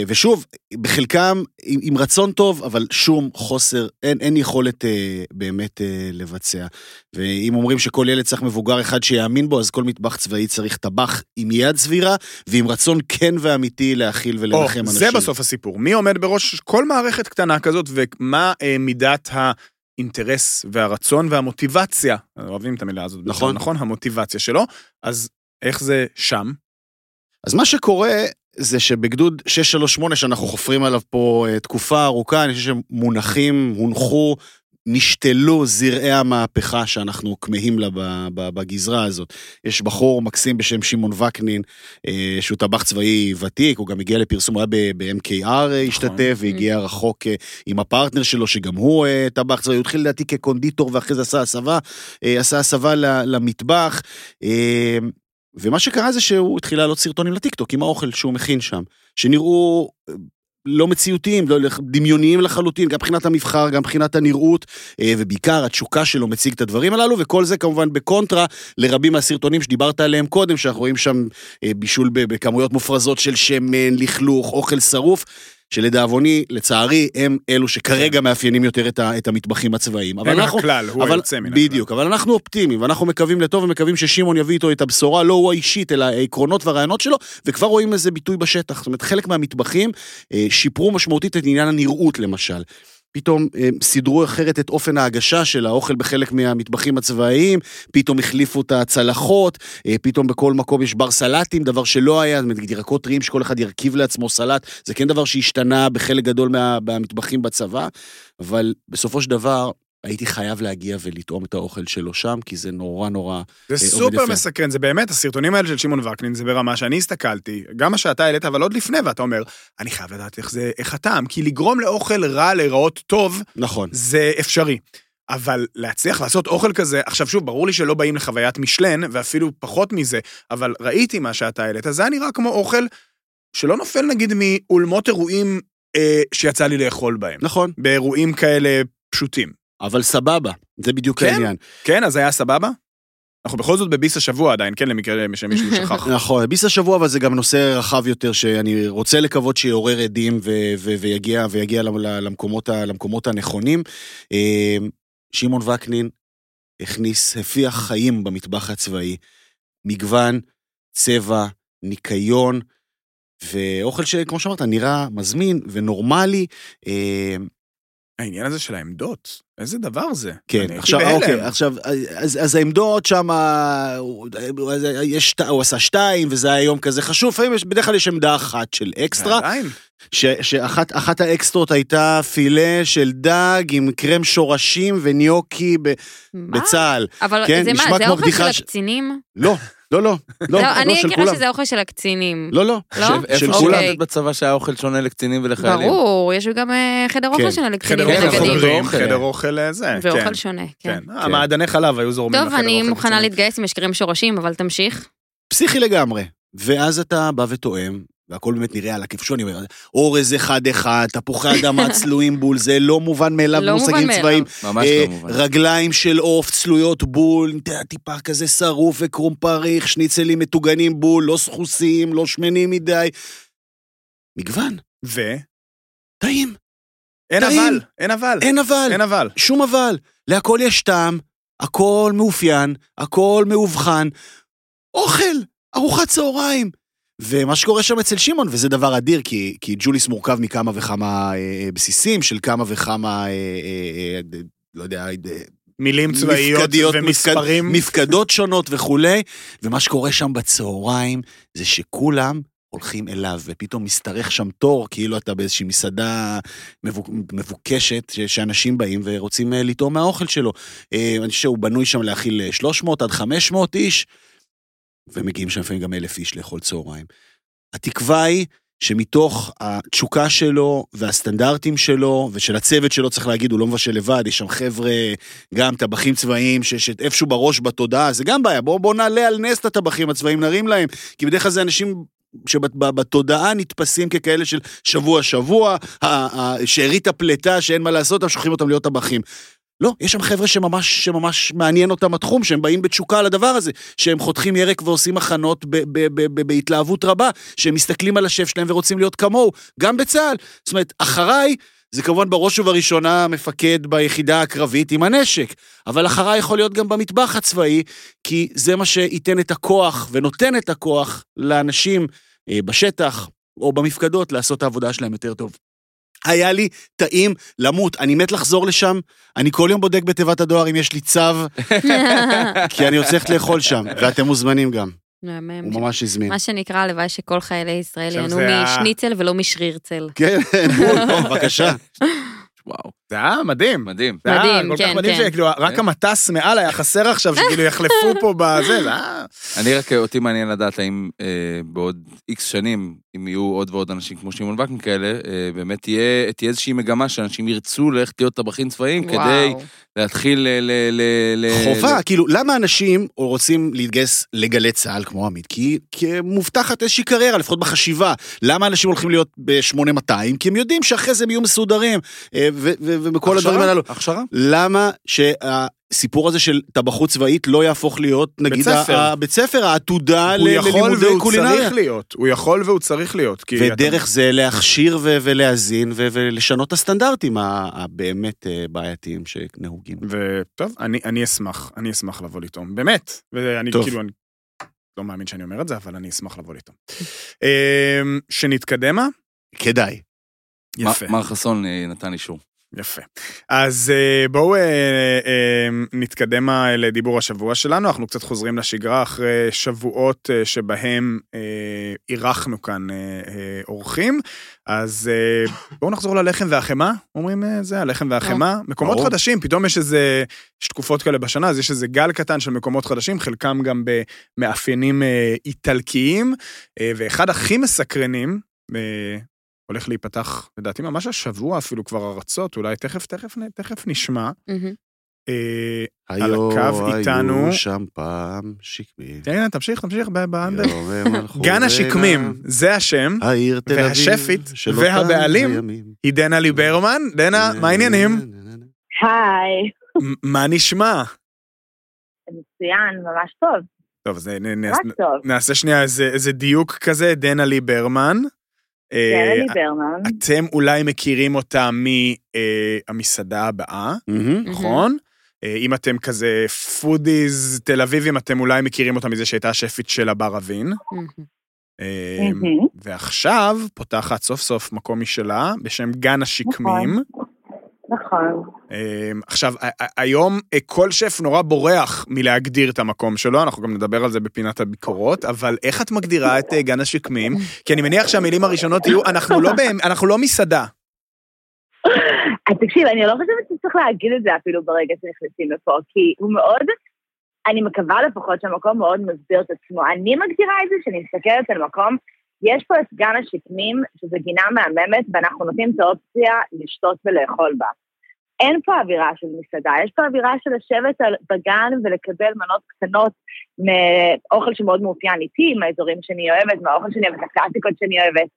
ושוב, בחלקם עם, עם רצון טוב, אבל שום חוסר, אין, אין יכולת אה, באמת אה, לבצע. ואם אומרים שכל ילד צריך מבוגר אחד שיאמין בו, אז כל מטבח צבאי צריך טבח עם יד סבירה, ועם רצון כן ואמיתי להאכיל או, ולנחם אנשים. זה בסוף הסיפור. מי עומד בראש כל מערכת קטנה כזאת, ומה אה, מידת האינטרס והרצון והמוטיבציה, אוהבים את המילה הזאת, נכון. נכון? המוטיבציה שלו, אז איך זה שם? אז מה שקורה זה שבגדוד 638 שאנחנו חופרים עליו פה אה, תקופה ארוכה, אני חושב שמונחים, הונחו, נשתלו זרעי המהפכה שאנחנו כמהים לה בגזרה הזאת. יש בחור מקסים בשם שמעון וקנין, אה, שהוא טבח צבאי ותיק, הוא גם הגיע לפרסום, הוא היה ב-MKR השתתף, והגיע רחוק אה, עם הפרטנר שלו, שגם הוא אה, טבח צבאי, הוא התחיל לדעתי כקונדיטור ואחרי זה עשה הסבה, אה, עשה הסבה למטבח. ומה שקרה זה שהוא התחיל להעלות סרטונים לטיקטוק עם האוכל שהוא מכין שם, שנראו אה, לא מציאותיים, לא, דמיוניים לחלוטין, גם מבחינת המבחר, גם מבחינת הנראות, אה, ובעיקר התשוקה שלו מציג את הדברים הללו, וכל זה כמובן בקונטרה לרבים מהסרטונים שדיברת עליהם קודם, שאנחנו רואים שם אה, בישול בכמויות מופרזות של שמן, לכלוך, אוכל שרוף. שלדאבוני, לצערי, הם אלו שכרגע מאפיינים יותר את, ה, את המטבחים הצבאיים. אבל הם אנחנו, הכלל, הוא אבל, היוצא מן הכלל. בדיוק, אבל אנחנו אופטימיים, ואנחנו מקווים לטוב ומקווים ששמעון יביא איתו את הבשורה, לא הוא האישית, אלא העקרונות והרעיונות שלו, וכבר רואים איזה ביטוי בשטח. זאת אומרת, חלק מהמטבחים אה, שיפרו משמעותית את עניין הנראות, למשל. פתאום אה, סידרו אחרת את אופן ההגשה של האוכל בחלק מהמטבחים הצבאיים, פתאום החליפו את הצלחות, אה, פתאום בכל מקום יש בר סלטים, דבר שלא היה, זאת אומרת, ירקות טריים שכל אחד ירכיב לעצמו סלט, זה כן דבר שהשתנה בחלק גדול מה, מהמטבחים בצבא, אבל בסופו של דבר הייתי חייב להגיע ולטעום את האוכל שלו שם, כי זה נורא נורא... זה עובד סופר יפה. מסקרן, זה באמת, הסרטונים האלה של שמעון וקנין, זה ברמה שאני הסתכלתי, גם מה שאתה העלית, אבל עוד לפני, ואתה אומר, אני חייב לדעת איך זה, איך הטעם, כי לגרום לאוכל רע להיראות טוב, נכון. זה אפשרי. אבל להצליח לעשות אוכל כזה, עכשיו שוב, ברור לי שלא באים לחוויית משלן, ואפילו פחות מזה, אבל ראיתי מה שאתה העלית, זה היה נראה כמו אוכל שלא נופל נגיד מאולמות אירועים אה, שיצא לי לאכול בהם. נכון, באירועים כאלה פשוטים. אבל סבבה, זה בדיוק כן. העניין. כן, אז היה סבבה? אנחנו בכל זאת בביס השבוע עדיין, כן, למקרה שמישהו שכח. נכון, ביס השבוע, אבל זה גם נושא רחב יותר, שאני רוצה לקוות שיעורר עדים ו- ו- ויגיע, ויגיע למ- למקומות, ה- למקומות הנכונים. אה, שמעון וקנין הכניס, הפיח חיים במטבח הצבאי. מגוון, צבע, ניקיון, ואוכל שכמו שאמרת, נראה מזמין ונורמלי. אה, העניין הזה של העמדות, איזה דבר זה? כן, עכשיו, בהלם. אוקיי, עכשיו, אז, אז העמדות שם, יש, הוא עשה שתיים, וזה היה יום כזה חשוב, לפעמים יש, בדרך כלל יש עמדה אחת של אקסטרה, ועדיין, ש, שאחת אחת האקסטרות הייתה פילה של דג עם קרם שורשים וניוקי ב, מה? בצה"ל. אבל כן, זה מה, זה אוכל של ש- הקצינים? לא, לא, לא, לא, לא, אני של מכירה. שזה אוכל של הקצינים. לא, לא. לא? של כולם. בצבא שהיה אוכל שונה לקצינים ולחיילים? ברור, יש גם אה, חדר כן. אוכל כן, ונגדים. חברים, אוכל. חדר אוכל אה, זה, ואוכל כן. שונה, כן. כן, המעדני חלב היו זורמים טוב, לחדר אני אוכל מוכנה קצינים. להתגייס אם יש קרם שורשים, אבל תמשיך. פסיכי לגמרי. ואז אתה בא ותואם, והכל באמת נראה על אומר, אורז אחד-אחד, תפוחי אדמה צלויים בול, זה לא מובן מאליו לא במושגים. צבאיים. ממש אה, לא מובן. רגליים של עוף צלויות בול, טיפה כזה שרוף וקרום פריך, שניצלים מטוגנים בול, לא סחוסים, לא שמנים מדי. מגוון, ו? טעים, אין טעים. אבל, אין אבל, אין אבל, אין אבל. שום אבל. להכל יש טעם, הכל מאופיין, הכל מאובחן. אוכל, ארוחת צהריים. ומה שקורה שם אצל שמעון, וזה דבר אדיר, כי, כי ג'וליס מורכב מכמה וכמה אה, בסיסים, של כמה וכמה, אה, אה, אה, לא יודע, אה, מילים צבאיות מפקדיות, ומספרים. מפקדות שונות וכולי, ומה שקורה שם בצהריים זה שכולם הולכים אליו, ופתאום משתרך שם תור, כאילו אתה באיזושהי מסעדה מבוק- מבוקשת, ש- שאנשים באים ורוצים אה, לטעום מהאוכל שלו. אה, אני חושב שהוא בנוי שם להכיל אה, 300 עד 500 איש, ומגיעים שם לפעמים גם אלף איש לאכול צהריים. התקווה היא שמתוך התשוקה שלו והסטנדרטים שלו ושל הצוות שלו, צריך להגיד, הוא לא מבשל לבד, יש שם חבר'ה, גם טבחים צבאיים, ש- שאיפשהו בראש בתודעה, זה גם בעיה, בואו בוא נעלה על נס את הטבחים הצבאיים, נרים להם, כי בדרך כלל זה אנשים... שבתודעה נתפסים ככאלה של שבוע-שבוע, שארית הפלטה שאין מה לעשות, הם שולחים אותם להיות טבחים. לא, יש שם חבר'ה שממש, שממש מעניין אותם התחום, שהם באים בתשוקה על הדבר הזה, שהם חותכים ירק ועושים הכנות ב- ב- ב- בהתלהבות רבה, שהם מסתכלים על השף שלהם ורוצים להיות כמוהו, גם בצה"ל. זאת אומרת, אחריי, זה כמובן בראש ובראשונה מפקד ביחידה הקרבית עם הנשק, אבל אחריי יכול להיות גם במטבח הצבאי, כי זה מה שייתן את הכוח ונותן את הכוח לאנשים אה, בשטח או במפקדות לעשות את העבודה שלהם יותר טוב. היה לי טעים למות, אני מת לחזור לשם, אני כל יום בודק בתיבת הדואר אם יש לי צו, כי אני רוצה ללכת לאכול שם, ואתם מוזמנים גם, מהמם. הוא ממש הזמין. מה שנקרא, הלוואי שכל חיילי ישראל ה- משניצל ולא משרירצל. כן, בול, בבקשה. וואו, זה היה מדהים. מדהים. זה היה מדהים, כל כך כן, מדהים כן. שכאילו רק כן. המטס מעל היה חסר עכשיו, שכאילו יחלפו פה בזה, זה היה... אני רק, אותי מעניין לדעת האם אה, בעוד איקס שנים, אם יהיו עוד ועוד אנשים כמו שמעון וקנין כאלה, אה, באמת תהיה, תהיה איזושהי מגמה שאנשים ירצו ללכת להיות טבחים צבאיים כדי וואו. להתחיל ל... ל, ל, ל חובה, כאילו, למה אנשים רוצים להתגייס לגלי צה"ל כמו עמית? כי, כי מובטחת איזושהי קריירה, לפחות בחשיבה. למה אנשים הולכים להיות ב-8200? כי הם יודעים שאחרי זה הם יהיו מסודרים, אה, ו- ו- ובכל הדברים הללו. הכשרה? למה הסיפור הזה של טבחות צבאית לא יהפוך להיות, נגיד, הבית ספר, העתודה הוא ל- יכול ללימודי והוא קולינריה. צריך להיות, הוא יכול והוא צריך להיות. כי אתה- ודרך זה להכשיר ו- ולהזין ו- ולשנות את הסטנדרטים הבאמת אה, בעייתיים שנהוגים. וטוב, אני, אני אשמח, אני אשמח לבוא לטעום, באמת. ואני טוב. כאילו, אני לא מאמין שאני אומר את זה, אבל אני אשמח לבוא לטעום. אמ, שנתקדמה? כדאי. יפה, מר חסון אה, נתן אישור. יפה. אז אה, בואו אה, אה, נתקדם לדיבור השבוע שלנו, אנחנו קצת חוזרים לשגרה אחרי שבועות שבהם אירחנו כאן אורחים. אז בואו נחזור ללחם והחמאה, אומרים זה, הלחם והחמאה. מקומות. חדשים, פתאום יש איזה, יש תקופות כאלה בשנה, אז יש איזה גל קטן של מקומות חדשים, חלקם גם במאפיינים איטלקיים, ואחד הכי מסקרנים, הולך להיפתח, לדעתי ממש השבוע אפילו כבר ארצות, אולי תכף, תכף, תכף נשמע. אה, היו, הקו איתנו- היו שם פעם שקמים. תן, תן, תמשיך, תמשיך, ב- באנדר. גן השקמים, זה השם, העיר תל אביב. והשפית והבעלים. היא דנה ליברמן. דנה, מה העניינים? היי, מה נשמע? מצוין, ממש טוב, טוב, אז. נעשה שנייה איזה דיוק כזה, דנה ליברמן. אה, ליברמן, אתם אולי מכירים אותה מהמסעדה הבאה, מהמם. נכון? אה, אם אתם כזה foodies תל אביבים, אתם אולי מכירים אותה מזה שהייתה השפית של הבר אבין. אה. ועכשיו פותחת סוף סוף מקום משלה בשם גן השקמים. נכון. אה, עכשיו, ה- ה- היום אה, כל שף נורא בורח מלהגדיר את המקום שלו, אנחנו גם נדבר על זה בפינת הביקורות, אבל איך את מגדירה את אה, גן השקמים? כי אני מניח שהמילים הראשונות יהיו, אנחנו לא, אנחנו לא מסעדה. אז תקשיב, אני לא חושבת שצריך להגיד את זה אפילו ברגע שנכנסים לפה, כי הוא מאוד, אני מקווה לפחות שהמקום מאוד מסביר את עצמו. אני מגדירה את זה שאני מסתכלת על מקום, יש פה את גן השקמים, שזו גינה מהממת, ואנחנו נותנים את האופציה לשתות ולאכול בה. אין פה אווירה של מסעדה, יש פה אווירה של לשבת בגן ולקבל מנות קטנות מאוכל שמאוד מאופיין איתי, מהאזורים שאני אוהבת, מהאוכל שאני אוהבת, הקלאסיקות שאני אוהבת.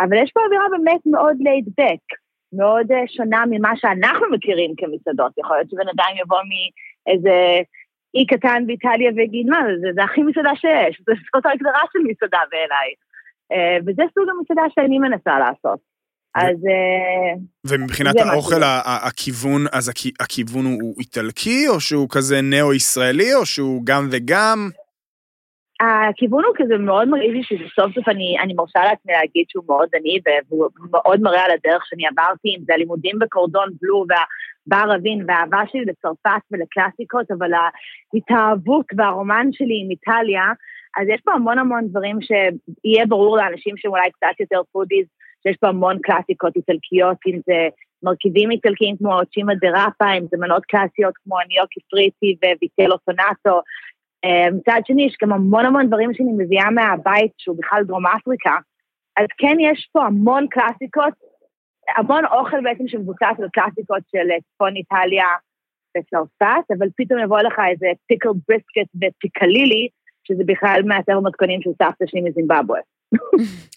אבל יש פה אווירה באמת מאוד laid מאוד אה, שונה ממה שאנחנו מכירים כמסעדות. יכול להיות שבן אדם יבוא מאיזה אי קטן באיטליה ויגיד, מה, זה, זה הכי מסעדה שיש, זאת ההגדרה של מסעדה בעיניי. אה, וזה סוג המסעדה שאני מנסה לעשות. אז אה, ומבחינת האוכל, הכיוון, אז הכ- הכיוון הוא איטלקי, או שהוא כזה ניאו-ישראלי, או שהוא גם וגם? הכיוון הוא כזה מאוד מרגיש לי שזה סוף סוף אני, אני מרשה לעצמי להגיד שהוא מאוד אני והוא מאוד מראה על הדרך שאני עברתי, אם זה הלימודים בקורדון בלו והבר אבין והאהבה שלי לצרפת ולקלאסיקות, אבל ההתאהבות והרומן שלי עם איטליה, אז יש פה המון המון דברים שיהיה ברור לאנשים שהם אולי קצת יותר foodies, שיש פה המון קלאסיקות איטלקיות, אם זה מרכיבים איטלקיים כמו cime di rapa, אם זה מנות קלאסיות כמו gnocchi fritti ו vitello tonnato, אה, מצד שני, יש גם המון המון דברים שאני מביאה מהבית, שהוא בכלל דרום אפריקה. אז כן, יש פה המון קלאסיקות, המון אוכל בעצם שמבוסס על קלאסיקות של אה, צפון איטליה וצרפת, אבל פתאום יבוא לך איזה פיקל בריסקט ופיקלילי, שזה בכלל מהספר מתכונים של סבתא שלי מזימבבואה.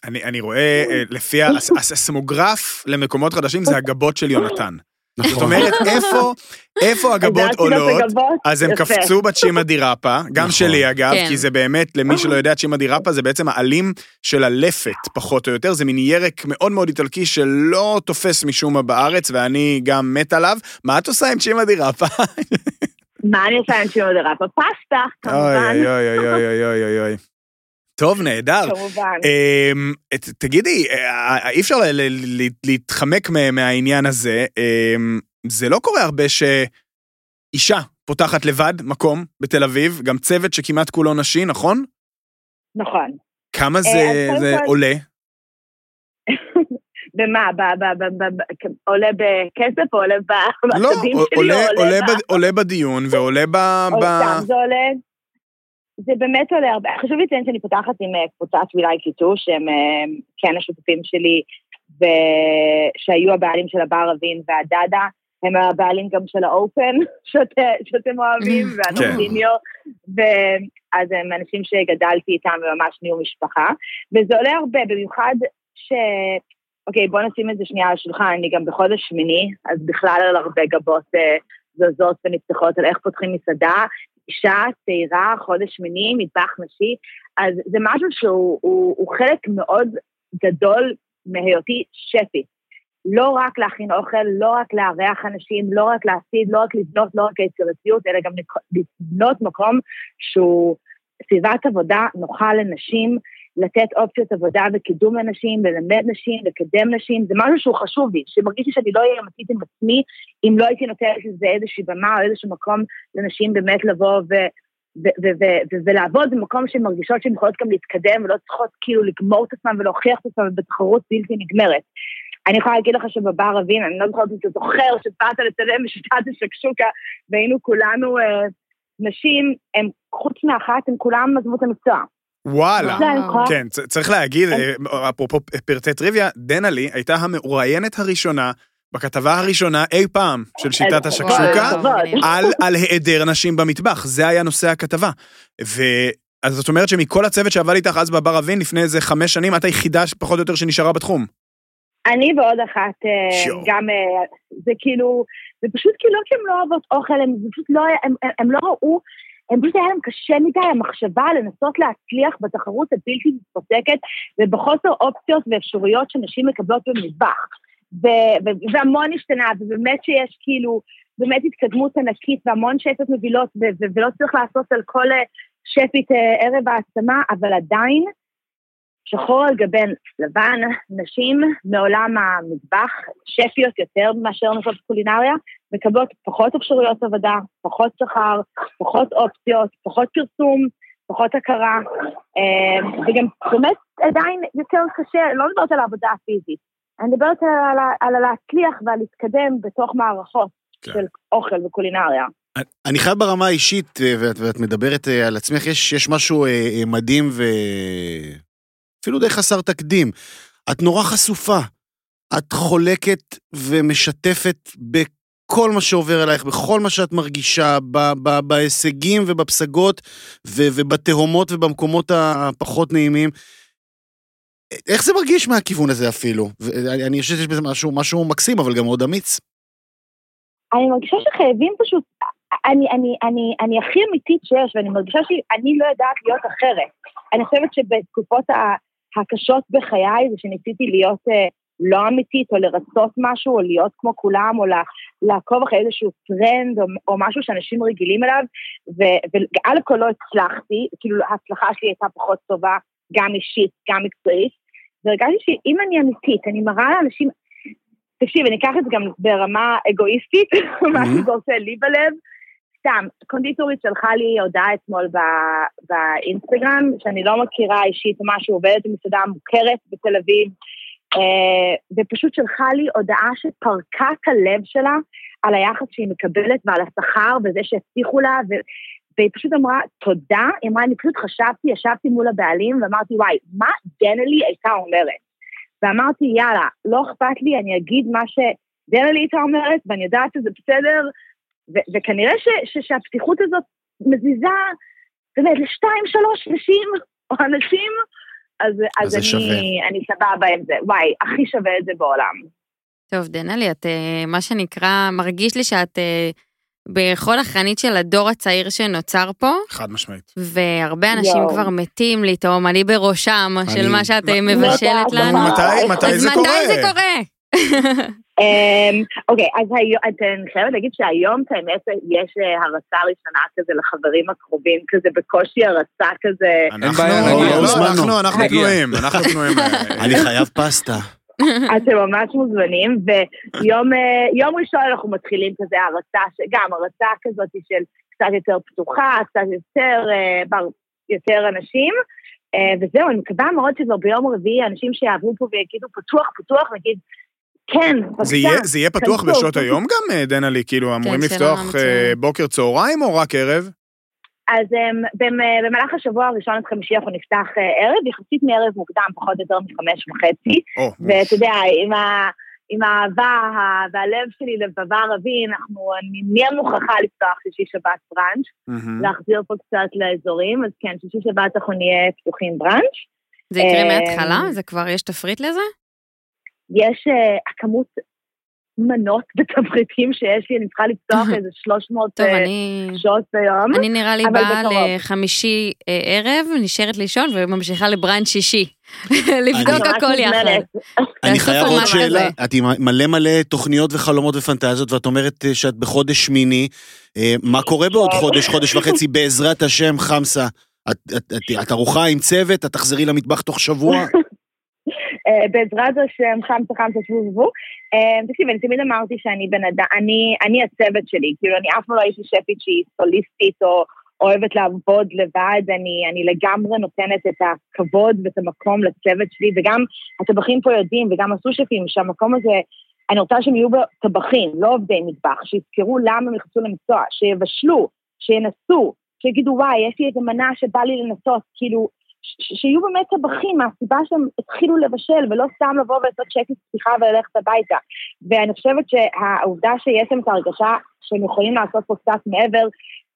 אני, אני רואה, אה, לפי הס- הס- הסמוגרף למקומות חדשים זה הגבות של יונתן. זאת נכון. אומרת, איפה, איפה הגבות עולות? אז הם. קפצו בצ'ימה דיראפה, גם נכון. שלי אגב, כן. כי זה באמת, למי שלא יודע, צ'ימה דיראפה זה בעצם העלים של הלפת, פחות או יותר, זה מין ירק מאוד מאוד איטלקי שלא תופס משום מה בארץ, ואני גם מת עליו. מה את עושה עם צ'ימה דיראפה? מה אני עושה עם שימו דה ראפה? פסטה, כמובן, אוי אוי אוי אוי אוי אוי אוי. טוב, נהדר. כמובן. אמ, תגידי, אה, אי אפשר להתחמק מה- מהעניין הזה. אמ, זה לא קורה הרבה שאישה פותחת לבד מקום בתל אביב, גם צוות שכמעט כולו נשי, נכון? נכון. כמה זה קודם זה כל- עולה? במה? ב- ב- ב- ב- ב- עולה בכסף או עולה ב- לא, שלי? עולה- או עולה ב- עולה בדיון ועולה ב... או ב- סתם זה עולה, זה באמת עולה הרבה. חשוב לציין שאני פותחת עם אה, קבוצת וילי קיטו, שהם אה, כן השותפים שלי, ושהיו הבעלים של הבר אבין והדדה, הם הבעלים גם של האופן, שאת- שאתם אוהבים, והנורדיניו, ואז הם אנשים שגדלתי איתם וממש נהיו משפחה, וזה עולה הרבה, במיוחד ש... אוקיי, בוא נשים את זה שנייה על השולחן, אני גם בחודש שמיני, אז בכלל על הרבה גבות אה, זזות ונפתחות על איך פותחים מסעדה, אישה צעירה, חודש שמיני, מטבח נשי, אז זה משהו שהוא הוא, הוא חלק מאוד גדול מהיותי שפית. לא רק להכין אוכל, לא רק לארח אנשים, לא רק להסיד, לא רק לבנות, לא רק היצירתיות, אלא גם לבנות מקום שהוא סביבת עבודה נוחה לנשים, לתת אופציות עבודה וקידום לנשים, ללמד נשים, לקדם נשים, זה משהו שהוא חשוב לי, שמרגיש לי שאני לא אהיה אמיתית עם עצמי, אם לא הייתי נותנת לזה איזושהי במה או איזשהו מקום לנשים באמת לבוא ו... ולעבוד במקום שהן מרגישות שהן יכולות גם להתקדם ולא צריכות כאילו לגמור את עצמן ולהוכיח את עצמן בתחרות בלתי נגמרת. אני יכולה להגיד לך שבבר אבין, אני לא זוכרת אם אתה זוכר, שבאת לצלם בשיטת השקשוקה, והיינו כולנו אה, נשים, הם, חוץ מאחת, הם כולם עזבו את המקצוע. וואלה, כן, צריך להגיד, אה, אפרופו פרטי טריוויה, דנלי הייתה המרואיינת הראשונה בכתבה הראשונה אי פעם של שיטת השקשוקה, על, על היעדר נשים במטבח, זה היה נושא הכתבה. ו... אז זאת אומרת שמכל הצוות שעבד איתך אז בבר אבין לפני איזה חמש שנים, את היחידה פחות או יותר שנשארה בתחום. אני ועוד אחת, אה, שו. גם, אה, זה כאילו, זה פשוט כאילו לא כי הן לא אוהבות אוכל, הם פשוט לא, הם לא ראו, הם פשוט היה להם קשה מדי המחשבה לנסות להצליח בתחרות הבלתי מתפוצקת ובחוסר אופציות ואפשרויות שנשים מקבלות במטבח. והמון השתנה, ובאמת שיש כאילו, באמת התקדמות ענקית והמון שפט מבילות, ולא צריך לעשות על כל אה, שפית ערב העצמה, אבל עדיין, שחור על גבי לבן, נשים מעולם המטבח, שפיות יותר מאשר נשות קולינריה, מקבלות פחות אפשרויות עבודה, פחות שכר, פחות אופציות, פחות פרסום, פחות הכרה, אה, וגם באמת עדיין יותר קשה, לא מדברת על העבודה הפיזית, אני מדברת על, על, על להצליח ועל להתקדם בתוך מערכות כן. של אוכל וקולינריה. אני חייב ברמה האישית, אה, ואת, ואת מדברת אה, על עצמך, יש, יש משהו מדהים ו... אפילו די חסר תקדים. את נורא חשופה. את חולקת ומשתפת בכל מה שעובר עלייך, בכל מה שאת מרגישה, ב- ב- בהישגים ובפסגות ו- ובתהומות ובמקומות הפחות נעימים. איך זה מרגיש מהכיוון הזה אפילו? אני חושב שיש בזה משהו, משהו מקסים, אבל גם מאוד אמיץ. אני מרגישה שחייבים פשוט, אני, אני, אני, אני הכי אמיתית שיש, ואני מרגישה שאני לא יודעת להיות אחרת. אני חושבת שבתקופות הקשות בחיי זה שניסיתי להיות אה, לא אמיתית, או לרצות משהו, או להיות כמו כולם, או לעקוב אחרי איזשהו טרנד, או, או משהו שאנשים רגילים אליו, ועל הכל לא הצלחתי, כאילו ההצלחה שלי הייתה פחות טובה, גם אישית, גם מקצועית, והרגשתי שאם אני אמיתית, אני מראה לאנשים, תקשיב, אני אקח את זה גם ברמה אגואיסטית, מה שזה עושה לי בלב, סתם, קונדיטורית שלחה לי הודעה אתמול באינסטגרם, שאני לא מכירה אישית משהו, עובדת במסעדה מוכרת בתל אביב, ופשוט שלחה לי הודעה שפרקה את הלב שלה על היחס שהיא מקבלת ועל השכר וזה שהבטיחו לה, ו... והיא פשוט אמרה, תודה, היא אמרה, אני פשוט חשבתי, ישבתי מול הבעלים ואמרתי, וואי, מה דנלי הייתה אומרת? ואמרתי, יאללה, לא אכפת לי, אני אגיד מה שדנלי הייתה אומרת, ואני יודעת שזה בסדר, ו- וכנראה ש- ש- שהפתיחות הזאת מזיזה, באמת, לשתיים, שלוש נשים או אנשים, אז, אז, אז אני, אני סבבה עם זה. וואי, הכי שווה את זה בעולם. טוב, דנלי, את אה, מה שנקרא, מרגיש לי שאת אה, בכל החנית של הדור הצעיר שנוצר פה. חד משמעית. והרבה אנשים יו. כבר מתים לטעום, אני בראשם, אני... של מה שאת אה, מבשלת לנו. מתי, מתי זה קורה? אז מתי זה קורה? אמ, אוקיי, אז אני חייבת להגיד שהיום, את האמת, יש אה, הרצה ראשונה כזה לחברים הקרובים, כזה בקושי הרצה כזה. אין בעיה, לא, אנחנו פנויים, אנחנו פנויים. אני חייב פסטה. אתם ממש מוזמנים, ויום אה, ראשון אנחנו מתחילים כזה הרצה, גם הרצה כזאת של קצת יותר פתוחה, קצת יותר, אה, יותר אנשים. וזהו, אני מקווה מאוד שכבר ביום רביעי אנשים שיעברו פה ויגידו פתוח, פתוח, נגיד, כן, בבקשה. זה יהיה, יהיה פתוח. בשעות היום גם, אה, דנלי? כאילו, כן, אמורים לפתוח אה, בוקר צהריים או רק ערב? אז um, במהלך השבוע הראשון עד חמישי אנחנו נפתח ערב, יחסית מערב מוקדם, פחות או יותר מחמש וחצי. ואתה יודע, עם, ה, עם האהבה והלב שלי לבבה ערבי, אנחנו, אני נהיה מוכרחה לפתוח שישי שבת בראנץ', mm-hmm. להחזיר פה קצת לאזורים, אז כן, שישי שבת אנחנו נהיה פתוחים בראנץ'. זה יקרה מההתחלה? זה כבר, יש תפריט לזה? יש uh, הכמות, מנות בתבריטים שיש לי, אני צריכה לפתוח איזה 300 טוב, אה, אני... שעות ביום. אני נראה לי אבל באה. לחמישי אה, ערב, נשארת לישון וממשיכה לבראנץ' שישי. לבדוק הכל יחד. אני חייב עוד שאלה. את עם מלא מלא תוכניות וחלומות ופנטזיות, ואת אומרת אה, שאת בחודש שמיני. אה, מה קורה בעוד חודש, חודש וחצי, בעזרת השם, חמסה? את- את- את- את ערוכה עם צוות? את תחזרי למטבח תוך שבוע? אה, בעזרת השם, חמסה חמסה שבו שבו. תקשיב, אני תמיד אמרתי שאני בן אדם, אני, אני הצוות שלי, כאילו אני אף פעם לא הייתי שפית שהיא סוליסטית או אוהבת לעבוד לבד, אני, אני לגמרי נותנת את הכבוד ואת המקום לצוות שלי, וגם הטבחים פה יודעים, וגם הסו-שפים, שהמקום הזה, אני רוצה שהם יהיו טבחים, לא עובדי מטבח, שיזכרו למה הם נכנסו למקצוע, שיבשלו, שינסו, שיגידו, וואי, יש לי איזה מנה שבא לי לנסות, כאילו, שיהיו באמת טבחים מהסיבה שהם התחילו לבשל, ולא סתם לבוא ולעשות שקט פתיחה וללכת הביתה. ואני חושבת שהעובדה שיש להם את ההרגשה שהם יכולים לעשות פה קצת מעבר,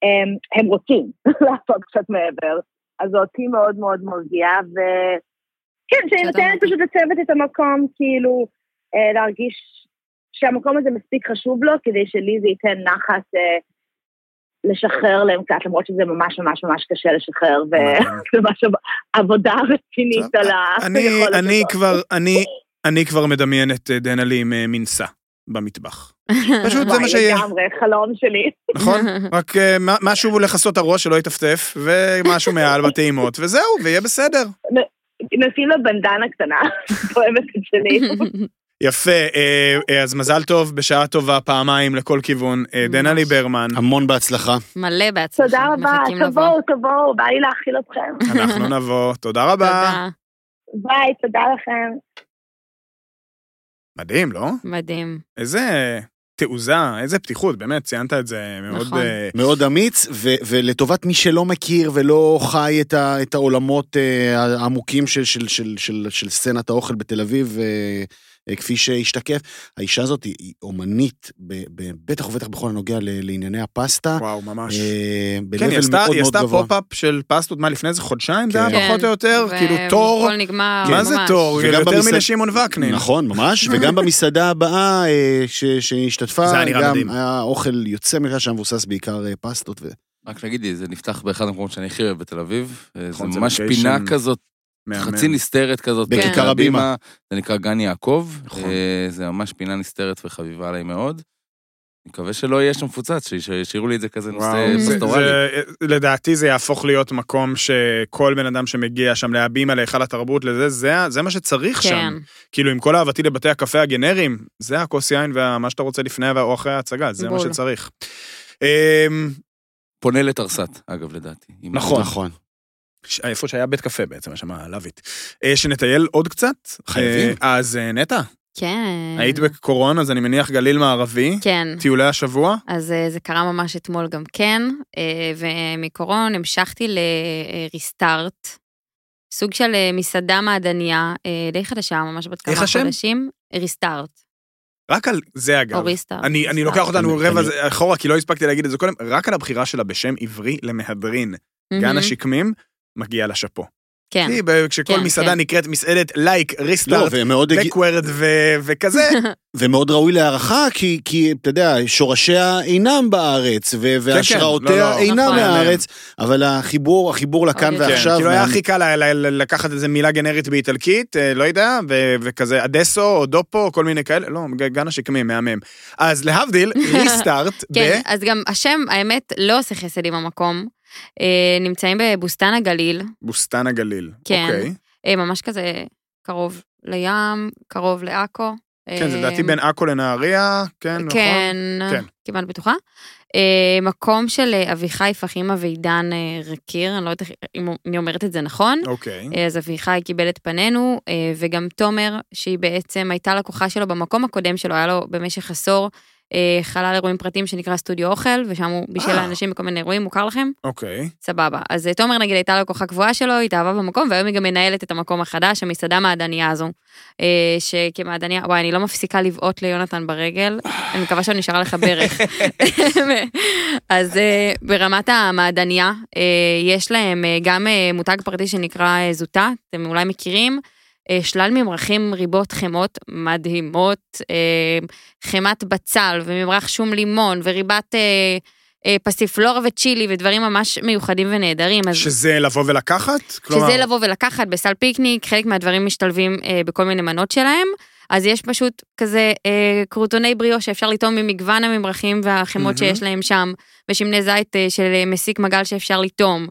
הם, הם רוצים לעשות קצת מעבר. אז אותי מאוד מאוד מרגיע, וכן, שאני. נותנת פשוט לצוות את המקום, כאילו, אה, להרגיש שהמקום הזה מספיק חשוב לו, כדי שלי זה ייתן נחת אה, לשחרר להם קצת, למרות שזה ממש ממש ממש קשה לשחרר, וזה ממש עבודה רצינית על אני, היכולת אני הזאת. כבר, אני, אני כבר מדמיין את אה, דנלי עם אה, מנסה במטבח. פשוט זה מה וואי, שיהיה, לגמרי, חלום שלי. נכון? רק אה, מה- משהו לכסות הראש שלא יטפטף, ומשהו מעל בטעימות, וזהו, ויהיה בסדר. נשים לה בנדנה קטנה, אוהבת את שלי. יפה, אה, אה, אז מזל טוב, בשעה טובה, פעמיים לכל כיוון. אה, דנלי ברמן, המון בהצלחה. מלא בהצלחה. תודה רבה. תבואו, תבואו, בא לי להאכיל אתכם. אנחנו נבוא, תודה רבה. תודה, ביי, תודה לכם. מדהים, לא? מדהים. איזה תעוזה, איזה פתיחות, באמת, ציינת את זה מאוד... נכון. מאוד אמיץ, ו- ולטובת מי שלא מכיר ולא חי את, ה- את העולמות אה, העמוקים של, של, של, של, של סצנת האוכל בתל אביב, אה, כפי שהשתקף, האישה הזאת היא, היא אומנית, ב- ב- בטח ובטח בכל הנוגע ל- לענייני הפסטה. וואו, ממש. אה, כן, היא עשתה, מאוד היא עשתה. פופ-אפ של פסטות, מה, לפני איזה חודשיים זה כן. היה פחות או יותר? ו- כאילו תור, והכל נגמר, מה זה ממש. תור? יותר מלשמעון וקנין. נכון, ממש, וגם במסעדה הבאה אה, ש- שהשתתפה, זה היה נראה גם מדהים. היה אוכל יוצא מכלל שהיה מבוסס בעיקר אה, פסטות. ו... רק נגיד לי, זה נפתח באחד המקומות שאני הכי אוהב בתל אביב. אה, זה ממש פינה כזאת, חצי נסתרת כזאת. בכיכר הבימה. זה נקרא גן יעקב. נכון. אה, זה ממש פינה נסתרת וחביבה עליי מאוד. אני מקווה שלא יהיה שם מפוצץ, שיש- שישאירו לי את זה כזה נושא פסטורלי. לדעתי זה יהפוך להיות מקום שכל בן אדם שמגיע שם להבימה, להיכל התרבות, לזה, זה- זה מה שצריך כן. שם. כאילו, עם כל אהבתי לבתי הקפה הגנריים, זה הכוס יין ומה שאתה רוצה לפני או אחרי ההצגה, זה מה בול. שצריך. אמ, פונה לתרסת, אגב, לדעתי. נכון. נכון. איפה שהיה בית קפה בעצם, שם לויט. אה, שנטייל עוד קצת? חייבים. אה, אז אה, נטע, כן. היית בקורון, אז אני מניח גליל מערבי, כן. טיולי השבוע? אז זה קרה ממש אתמול גם כן, ומקורון המשכתי לריסטארט, סוג של מסעדה מעדניה, די חדשה, ממש בת כמה איך השם? חודשים. ריסטארט, רק על זה אגב. או ריסטארט. אני, אני. לוקח אותנו רבע אחורה, כי לא הספקתי להגיד את זה קודם, רק על הבחירה שלה בשם עברי למהדרין. גן מהמם, השקמים, מגיע לה שאפו. כן. כי ב- כשכל כן, מסעדה כן. נקראת מסעדת לייק, ריסטארט, בקוורד וכזה, ומאוד ראוי להערכה, כי, כי אתה יודע, שורשיה אינם בארץ, ו- והשראותיה לא, לא. אינם נכון. מהארץ, אבל החיבור, החיבור לכאן אוקיי. כן, ועכשיו, כאילו היה הכי קל ל- ל- לקחת איזה מילה גנרית באיטלקית, אה, לא יודע, ו- וכזה אדסו או דופו, כל מיני כאלה, לא, גן השקמים, מהמם. אז להבדיל, ריסטארט, ב... כן, אז גם השם, האמת, לא עושה חסד עם המקום. אה, נמצאים בבוסתן הגליל, בוסתן הגליל. כן. אוקיי. אה, ממש כזה קרוב לים, קרוב לעכו. כן, זה אה, לדעתי בין עכו לנהריה, כן, נכון? כן, כן. כמעט בטוחה. אה, מקום של אה, אביחי פחימה ועידן אה, רקיר, אני לא יודעת אם אני אומרת את זה נכון. אוקיי. אה, אז אביחי קיבל את פנינו, אה, וגם תומר, שהיא בעצם הייתה לקוחה שלו במקום הקודם שלו, היה לו במשך עשור אה, חלל אירועים פרטיים שנקרא סטודיו אוכל, ושם הוא בישל אה. לאנשים בכל מיני אירועים, מוכר לכם? אוקיי. סבבה. אז אה, תומר נגיד הייתה לקוחה קבועה שלו, היא התאהבה במקום, והיום היא גם מנהלת את המקום החדש, המסעדה המעדניה הזו. אה, שכמעדניה, וואי, אני לא מפסיקה לבעוט ליונתן ברגל, אני מקווה שאני נשארה לך ברך. אז אה, ברמת המעדניה, אה, יש להם אה, גם אה, מותג פרטי שנקרא אה, זוטה, אתם אולי מכירים. אה, שלל ממרחים ריבות חמות מדהימות, אה, חמת בצל וממרח שום לימון וריבת אה, פסיפלורה וצ'ילי ודברים ממש מיוחדים ונהדרים. אז שזה לבוא ולקחת? שזה לבוא ולקחת בסל פיקניק, חלק מהדברים משתלבים אה, בכל מיני מנות שלהם. אז יש פשוט כזה אה, קרוטוני בריאו שאפשר לטעום ממגוון הממרחים והחמות מהמם. שיש להם שם, ושמני זית אה, של מסיק מגל שאפשר לטעום,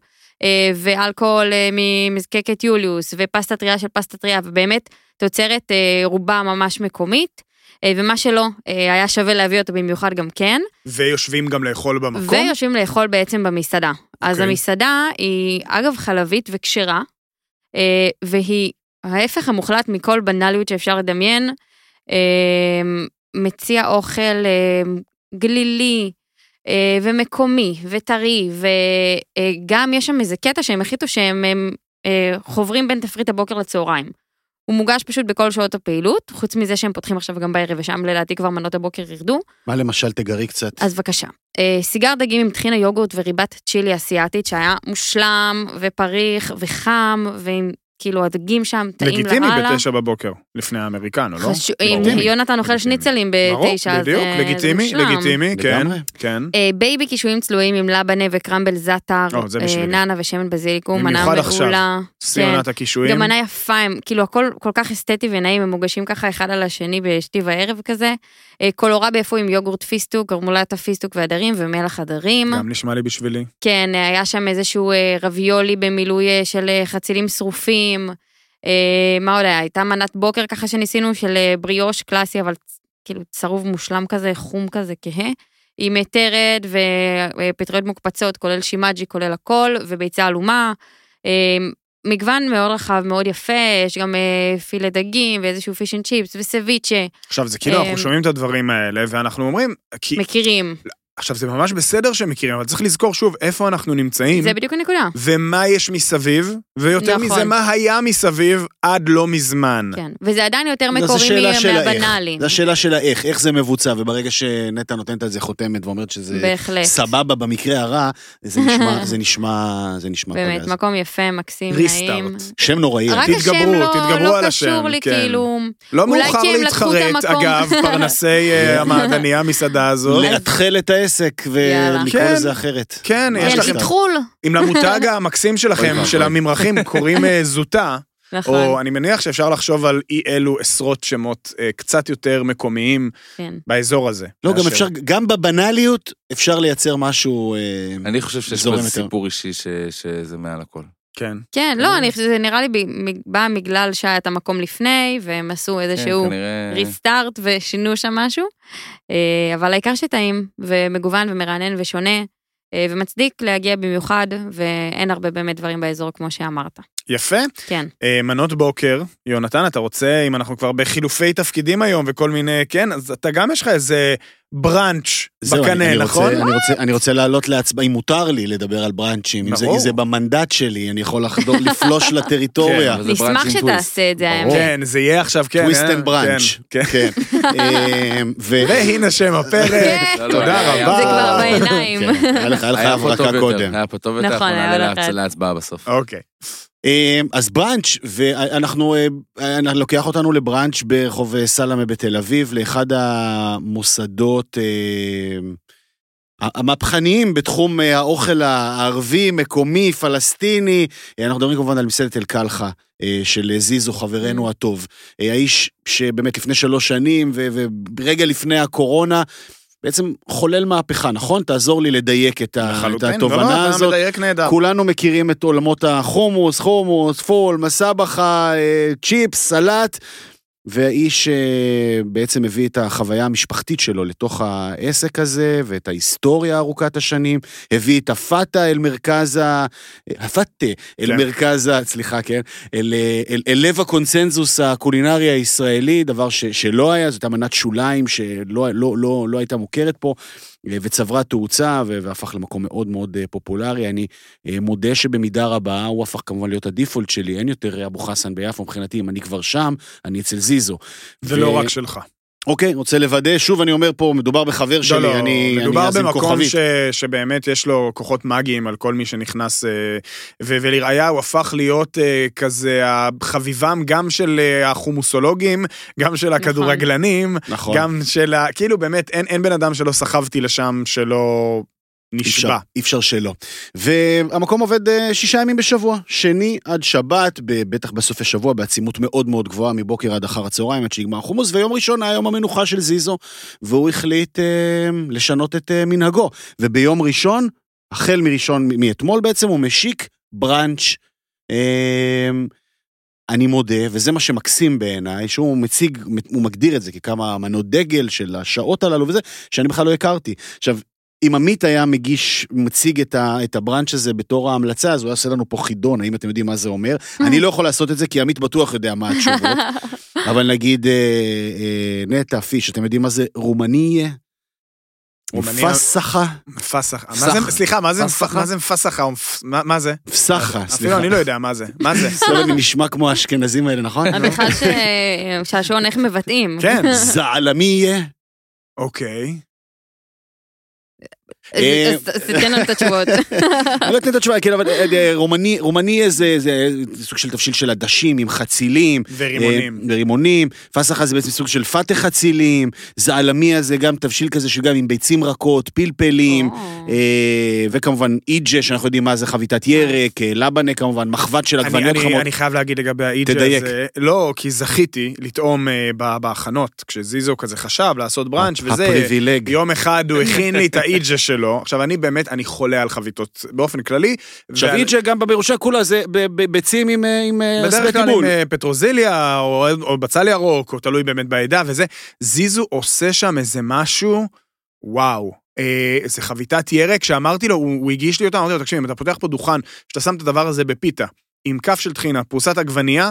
ואלכוהול אה, ממזקקת יוליוס, ופסטה טריה של פסטה טריה, ובאמת תוצרת אה, רובה ממש מקומית, אה, ומה שלא, אה, היה שווה להביא אותו במיוחד גם כן. ויושבים גם לאכול במקום? ויושבים לאכול בעצם במסעדה. אז אוקיי. המסעדה היא אגב חלבית וכשרה, אה, והיא ההפך המוחלט מכל בנאליות שאפשר לדמיין. אה, מציע אוכל אה, גלילי אה, ומקומי וטרי, וגם יש שם איזה קטע שהם החליטו שהם הם, אה, חוברים בין תפריט הבוקר לצהריים. הוא מוגש פשוט בכל שעות הפעילות, חוץ מזה שהם פותחים עכשיו גם בערב, ושם לדעתי כבר מנות הבוקר ירדו. מה למשל, תגרי קצת. אז בבקשה. אה, סיגר דגים עם טחינה יוגורט וריבת צ'ילי אסיאתית שהיה מושלם ופריך וחם ועם כאילו הדגים שם טעים לגיטימי לאללה. בתשע בבוקר, לפני האמריקנו, לא? חשוב, אם לגיטימי. יונתן אוכל לגיטימי. שניצלים בתשע, אז בדיוק, אה, זה לגיטימי, מושלם. לגיטימי, כן. כן. אה, בייבי קישואים צלויים עם לבנה וקרמבל זעתר, אה. נאנה ושמן בזיליקום, מנה במיוחד עכשיו. מעולה. שיא עונת הקישואים. גם מנה יפה, הם כאילו הכל כל כך אסתטי ונעים, הם מוגשים ככה אחד על השני בשתי וערב כזה. קולרבי אפוי עם יוגורט פיסטוק, גרמולטת הפיסטוק והדרים ומלח הדרים. גם נשמע לי בשבילי. כן, היה שם איזשהו רביולי במילוי של חצילים שרופים. אה, מה עוד היה? הייתה מנת בוקר ככה שניסינו של אה, בריאוש קלאסי, אבל כאילו צרוב מושלם כזה, חום כזה, כהה. עם אה, תרד ופטריות מוקפצות, כולל שימאג'י, כולל הכל, וביצה עלומה. אה, מגוון מאוד רחב, מאוד יפה, יש גם אה, פילה דגים ואיזשהו fish and chips וסביצ'ה, עכשיו, זה כאילו, אה, אנחנו שומעים את הדברים האלה, ואנחנו אומרים, כי... מכירים. עכשיו, זה ממש בסדר שהם מכירים, אבל צריך לזכור שוב איפה אנחנו נמצאים, זה בדיוק הנקודה. ומה יש מסביב, ויותר נכון. מזה, מה היה מסביב עד לא מזמן. כן, וזה עדיין יותר אז מקורי השאלה של האיך. מהבנאלי. זו השאלה של האיך, איך זה מבוצע, וברגע שנטע נותנת על זה חותמת ואומרת שזה בהחלט. סבבה במקרה הרע, זה נשמע, זה נשמע, זה נשמע באמת, פגז. מקום יפה, מקסים, ריסטארט. נעים. שם נוראי. רק תתגברו, השם לא, תתגברו לא על השם, קשור לי, כן. כאילו... לא אולי מאוחר כי הם לקחו את להתחרט, המקום. אגב, פרנסי אה, המעדניה, המסעדה הזאת. לאתחל את העסק יאללה. ולקרוא כן. לזה אחרת. כן, יש לכם, תתחול. אם למותג המקסים שלכם, של. הממרחים, קוראים אה, זוטה, נכון, או אני מניח שאפשר לחשוב על אי אלו עשרות שמות אה, קצת יותר מקומיים כן. באזור הזה. לא, גם אפשר, גם בבנאליות אפשר לייצר משהו... אה, אני חושב שיש פה. סיפור אישי ש- שזה מעל הכל. כן. כן, לא, אני חושבת שזה נראה לי בא בגלל שהיה את המקום לפני, והם עשו איזשהו כן, כנראה- ריסטארט ושינו שם משהו, אה, אבל העיקר שטעים, ומגוון ומרענן ושונה, אה, ומצדיק להגיע במיוחד, ואין הרבה באמת דברים באזור כמו שאמרת. יפה. כן. אה, מנות בוקר, יונתן, אתה רוצה, אם אנחנו כבר בחילופי תפקידים היום וכל מיני, כן, אז אתה גם יש לך איזה בראנץ' בקנה, אני נכון? רוצה, אני רוצה, אני רוצה לעלות להצבעה, אם מותר לי לדבר על בראנצ'ים, אם זה. אם זה במנדט שלי, אני יכול לחדור, לפלוש לטריטוריה. זה נשמח שתעשה את זה. האמת. כן, זה יהיה עכשיו, כן. Twist? and brunch. כן, כן. אמ, ו- והנה שם הפרק, כן. לא, לא, תודה היה- רבה. זה כבר בעיניים. כן, היה לך היה לך היה פה טוב הברקה יותר, קודם. היה פה טוב יותר, נכון, אנחנו היה. להצ- להצבעה בסוף. אוקיי. אמ, אז בראנץ', ואנחנו, אה, אני לוקח אותנו לבראנץ' ברחוב אה, סלמה בתל אביב, לאחד המוסדות אה, המהפכניים בתחום אה, האוכל הערבי, מקומי, פלסטיני. אה, אנחנו מדברים כמובן על מסעדת אל-קלחה. אה, של זיזו, חברנו הטוב. אה, האיש שבאמת לפני שלוש שנים, ורגע לפני הקורונה, בעצם חולל מהפכה, נכון? תעזור לי לדייק את ה- את לחלוטין, לא, התובנה אתה הזאת. מדייק נהדר. כולנו מכירים את עולמות החומוס, חומוס, פול, מסבחה, אה, צ'יפס, סלט, והאיש אה, בעצם הביא את החוויה המשפחתית שלו לתוך העסק הזה, ואת ההיסטוריה ארוכת השנים, הביא את הפאטה אל מרכז ה... הפאטה אל כן. מרכז ה... סליחה, כן? אל, אה, אל, אל לב הקונצנזוס הקולינרי הישראלי, דבר ש, שלא היה, זאת אמנת שוליים שלא לא, לא, לא הייתה מוכרת פה, וצברה תאוצה והפך למקום מאוד מאוד אה, פופולרי. אני אה, מודה שבמידה רבה הוא הפך כמובן להיות הדיפולט שלי, אין יותר אבו חסן ביפו מבחינתי, אם אני כבר שם, אני אצל זיזו. ולא ו- רק שלך. אוקיי, רוצה לוודא, שוב אני אומר פה, מדובר בחבר שלי, לא, לא, אני אני מדובר אשים במקום כוכבית. ש, שבאמת יש לו כוחות מאגיים על כל מי שנכנס, אה, ו, ולראיה הוא הפך להיות אה, כזה החביבם גם של אה, החומוסולוגים, גם של הכדורגלנים, נכון. גם של ה... כאילו באמת, אין, אין בן אדם שלא סחבתי לשם שלא נשבע. אי אפשר שלא. והמקום עובד אה, שישה ימים בשבוע, שני עד שבת, בטח בסופי שבוע, בעצימות מאוד מאוד גבוהה, מבוקר עד אחר הצהריים, עד שיגמר חומוס, ויום ראשון היה יום המנוחה של זיזו, והוא החליט אה, לשנות את אה, מנהגו. וביום ראשון, החל מראשון, מאתמול בעצם, הוא משיק בראנץ'. אה, אני מודה, וזה מה שמקסים בעיניי, שהוא מציג, הוא מגדיר את זה ככמה מנות דגל של השעות הללו וזה, שאני בכלל לא הכרתי. עכשיו, אם עמית היה מגיש, מציג את, ה, את הבראנץ' הזה בתור ההמלצה, אז הוא היה עושה לנו פה חידון, האם אתם יודעים מה זה אומר? אני לא יכול לעשות את זה, כי עמית בטוח יודע מה התשובות. אבל נגיד, אה, אה, נטע, פיש, אתם יודעים מה זה רומניה? רומניה- מפסחה? מפסח. מה פסחה. זה, סליחה, מה זה, פסחה? מה זה מפסחה? מה זה? פסחה, אפילו סליחה. אני לא יודע מה זה. מה זה? סתם אני נשמע כמו האשכנזים האלה, נכון? אני בכלל ש- שעשועון איך מבטאים. כן, זעלמיה? אוקיי. אה, אז- אז תתן לנו את התשובות. אני לא אתן את התשובה, כן, אבל אה, רומני- זה זה סוג של תבשיל של עדשים עם חצילים. ורימונים. אה, ורימונים. פסחה זה בעצם סוג של פתה חצילים. זעלמיה זה גם תבשיל כזה שגם עם ביצים רכות, פלפלים. אה, וכמובן איג'ה, שאנחנו יודעים מה זה חביתת ירק, אה, לבנה כמובן, מחבת של עגבניות אני, חמות. אני חייב להגיד לגבי האיג'ה תדייק. לא, כי זכיתי לטעום אה, בהכנות, כשזיזו כזה חשב לעשות בראנץ' וזה, הפריבילג. יום אחד הוא הכין לי את האיג'ה שלו, עכשיו אני באמת, אני חולה על חביתות באופן כללי. עכשיו ועל- איג'ה גם בבירושה כולה זה ב- ב- ביצים עם אה, עם אה, בדרך אספי כלל טיבול. עם אה, פטרוזיליה או, או בצל ירוק, או תלוי באמת בעדה וזה, זיזו עושה שם איזה משהו, וואו. אה, זה חביתת ירק שאמרתי לו, הוא, הוא הגיש לי אותה, אמרתי לו, תקשיב, אם אתה פותח פה דוכן, שאתה שם את הדבר הזה בפיתה, עם כף של טחינה, פרוסת עגבנייה,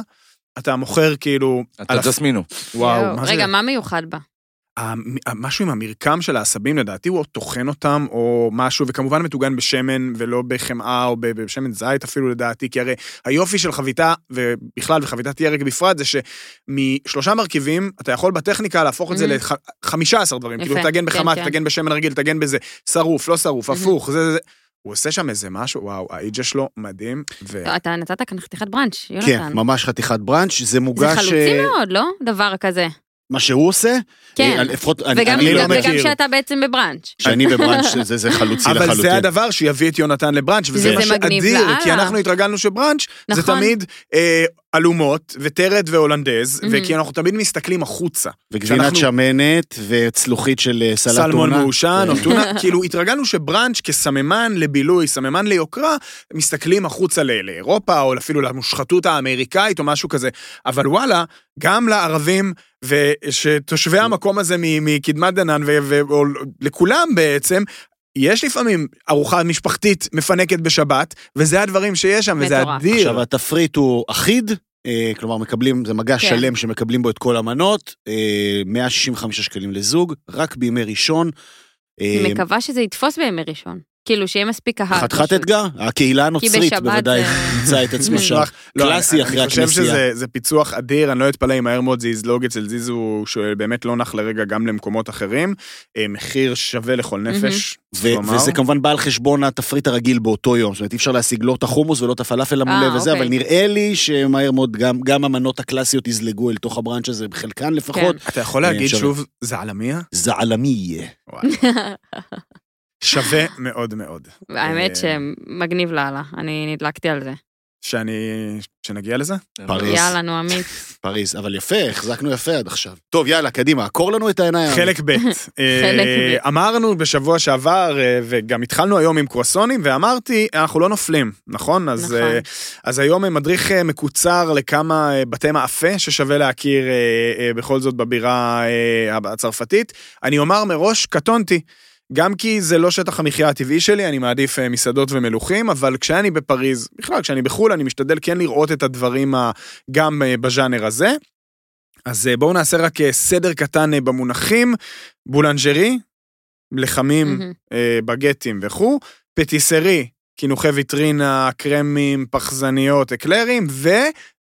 אתה מוכר כאילו... אתה אלף- ג'סמינו. וואו? רגע, מה מיוחד בה? משהו עם המרקם של העשבים, לדעתי הוא או טוחן אותם או משהו, וכמובן מטוגן בשמן ולא בחמאה או בשמן זית אפילו לדעתי, כי הרי היופי של חביתה, ובכלל וחביתת ירק בפרט, זה שמשלושה מרכיבים, אתה יכול בטכניקה להפוך את זה Mhm. ל-15 דברים. יפה, כאילו, תגן כן, בחמת, כן. תגן בשמן רגיל, תגן בזה, שרוף, לא שרוף, Mhm. הפוך, זה, זה, זה. הוא עושה שם איזה משהו, וואו, האיג'ה שלו מדהים. ו... לא, אתה נתת כאן חתיכת בראנץ', כן, יונתן. ממש חתיכת בראנץ', זה מוגש... זה חלוצי אה, מאוד, לא? דבר כזה. מה שהוא עושה? כן. אה, לפחות, אני- וגם אני לא וגם- וגם מכיר. שאתה בעצם בבראנץ'. שאני בבראנץ' זה- זה חלוצי אבל לחלוטין. זה הדבר שיביא את יונתן לבראנץ', וזה מה שאדיר. כי אנחנו התרגלנו שבראנץ' זה נכון. תמיד אה, אלומות וטרד והולנדז, Mhm. וכי אנחנו תמיד מסתכלים החוצה. וגבינת שאנחנו- שמנת וצלוחית של אה, סלט סלמון. מעושן או כן. טונה, כאילו התרגלנו שבראנץ' כסממן לבילוי, סממן ליוקרה, מסתכלים החוצה ל- לאירופה, או אפילו למושחתות האמריקאית או משהו כזה, אבל וואלה, גם לערבים, ושתושבי המקום הזה מ- מקדמת דנן, ו- ו- או לכולם בעצם, יש לפעמים ארוחה משפחתית מפנקת בשבת, וזה הדברים שיש שם, וזה מטורף. אדיר. עכשיו, התפריט הוא אחיד, אה, כלומר, מקבלים, זה מגע כן. שלם שמקבלים בו את כל המנות, אה, 165 שקלים לזוג, רק בימי ראשון. אה, אני מקווה שזה יתפוס בימי ראשון. כאילו, שיהיה מספיק קהל. חתיכת. אתגר, הקהילה הנוצרית בוודאי ימצא את עצמו שם. לא, קלאסי אחרי אני חושב הכנסייה. שזה זה פיצוח אדיר, אני לא אתפלא אם מהר מאוד זה יזלוג אצל זיזו, שבאמת לא נח לרגע גם למקומות אחרים. אה, מחיר שווה לכל נפש. וזה כמובן בא על חשבון התפריט הרגיל באותו יום, זאת אומרת אי אפשר להשיג לא את החומוס ולא את הפלאפל המלא אה, וזה, אוקיי. אבל נראה לי שמהר מאוד גם, גם המנות הקלאסיות יזלגו אל תוך הבראנץ' הזה, בחלקן לפחות. אתה יכול אה, להגיד אפשר- שוב, זה עלמיה? זעלמיה. שווה מאוד מאוד. האמת אה, שמגניב לאללה, אני נדלקתי על זה. שאני... שנגיע לזה? פריז. יאללה, נו עמית. פריז, אבל יפה, החזקנו יפה עד עכשיו. טוב, יאללה, קדימה, עקור לנו את העיניים. חלק ב'. אה, ב'. אמרנו בשבוע שעבר, אה, וגם התחלנו היום עם קרואסונים, ואמרתי, אנחנו לא נופלים, נכון? אז, נכון. אז היום מדריך מקוצר לכמה בתי מאפה ששווה להכיר בכל זאת בבירה הצרפתית. אני אומר מראש, קטונתי. גם כי זה לא שטח המחיה הטבעי שלי, אני מעדיף אה, מסעדות ומלוכים, אבל כשאני בפריז, בכלל, כשאני בחו"ל, אני משתדל כן לראות את הדברים ה- גם אה, בז'אנר הזה. אז אה, בואו נעשה רק אה, סדר קטן אה, במונחים. בולנג'רי, לחמים. אה, בגטים וכו', פטיסרי, קינוחי ויטרינה, קרמים, פחזניות, אקלרים,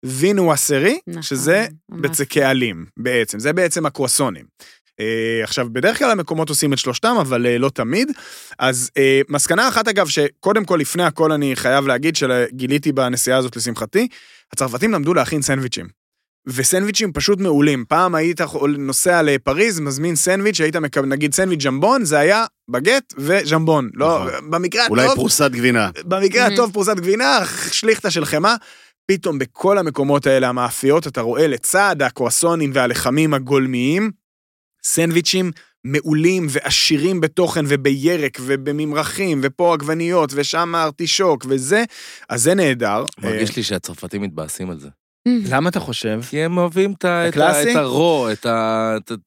ווינואסרי, נכון, שזה ממש. בצקעלים בעצם, זה בעצם הקרואסונים. אה, עכשיו, בדרך כלל המקומות עושים את שלושתם, אבל אה, לא תמיד. אז אה, מסקנה אחת, אגב, שקודם כל, לפני הכל אני חייב להגיד, שגיליתי בנסיעה הזאת לשמחתי, הצרפתים למדו להכין סנדוויצ'ים. וסנדוויצ'ים פשוט מעולים. פעם היית נוסע לפריז, מזמין סנדוויץ', היית מקבל, נגיד סנדוויץ' ז'מבון, זה היה בגט וז'מבון. לא, נכון. במקרה הטוב... אולי פרוסת גבינה. במקרה הטוב פרוסת גבינה, שליכטה של חמאה. פתאום בכל המקומות האלה, המאפיות, אתה רואה לצד הקרואסונים והלחמים הגולמיים, סנדוויצ'ים מעולים ועשירים בתוכן ובירק ובממרחים, ופה עגבניות, ושם ארטישוק וזה, אז זה נהדר. מרגיש לי שהצרפתים מתבאסים על זה. למה אתה חושב? כי הם אוהבים את הרו, את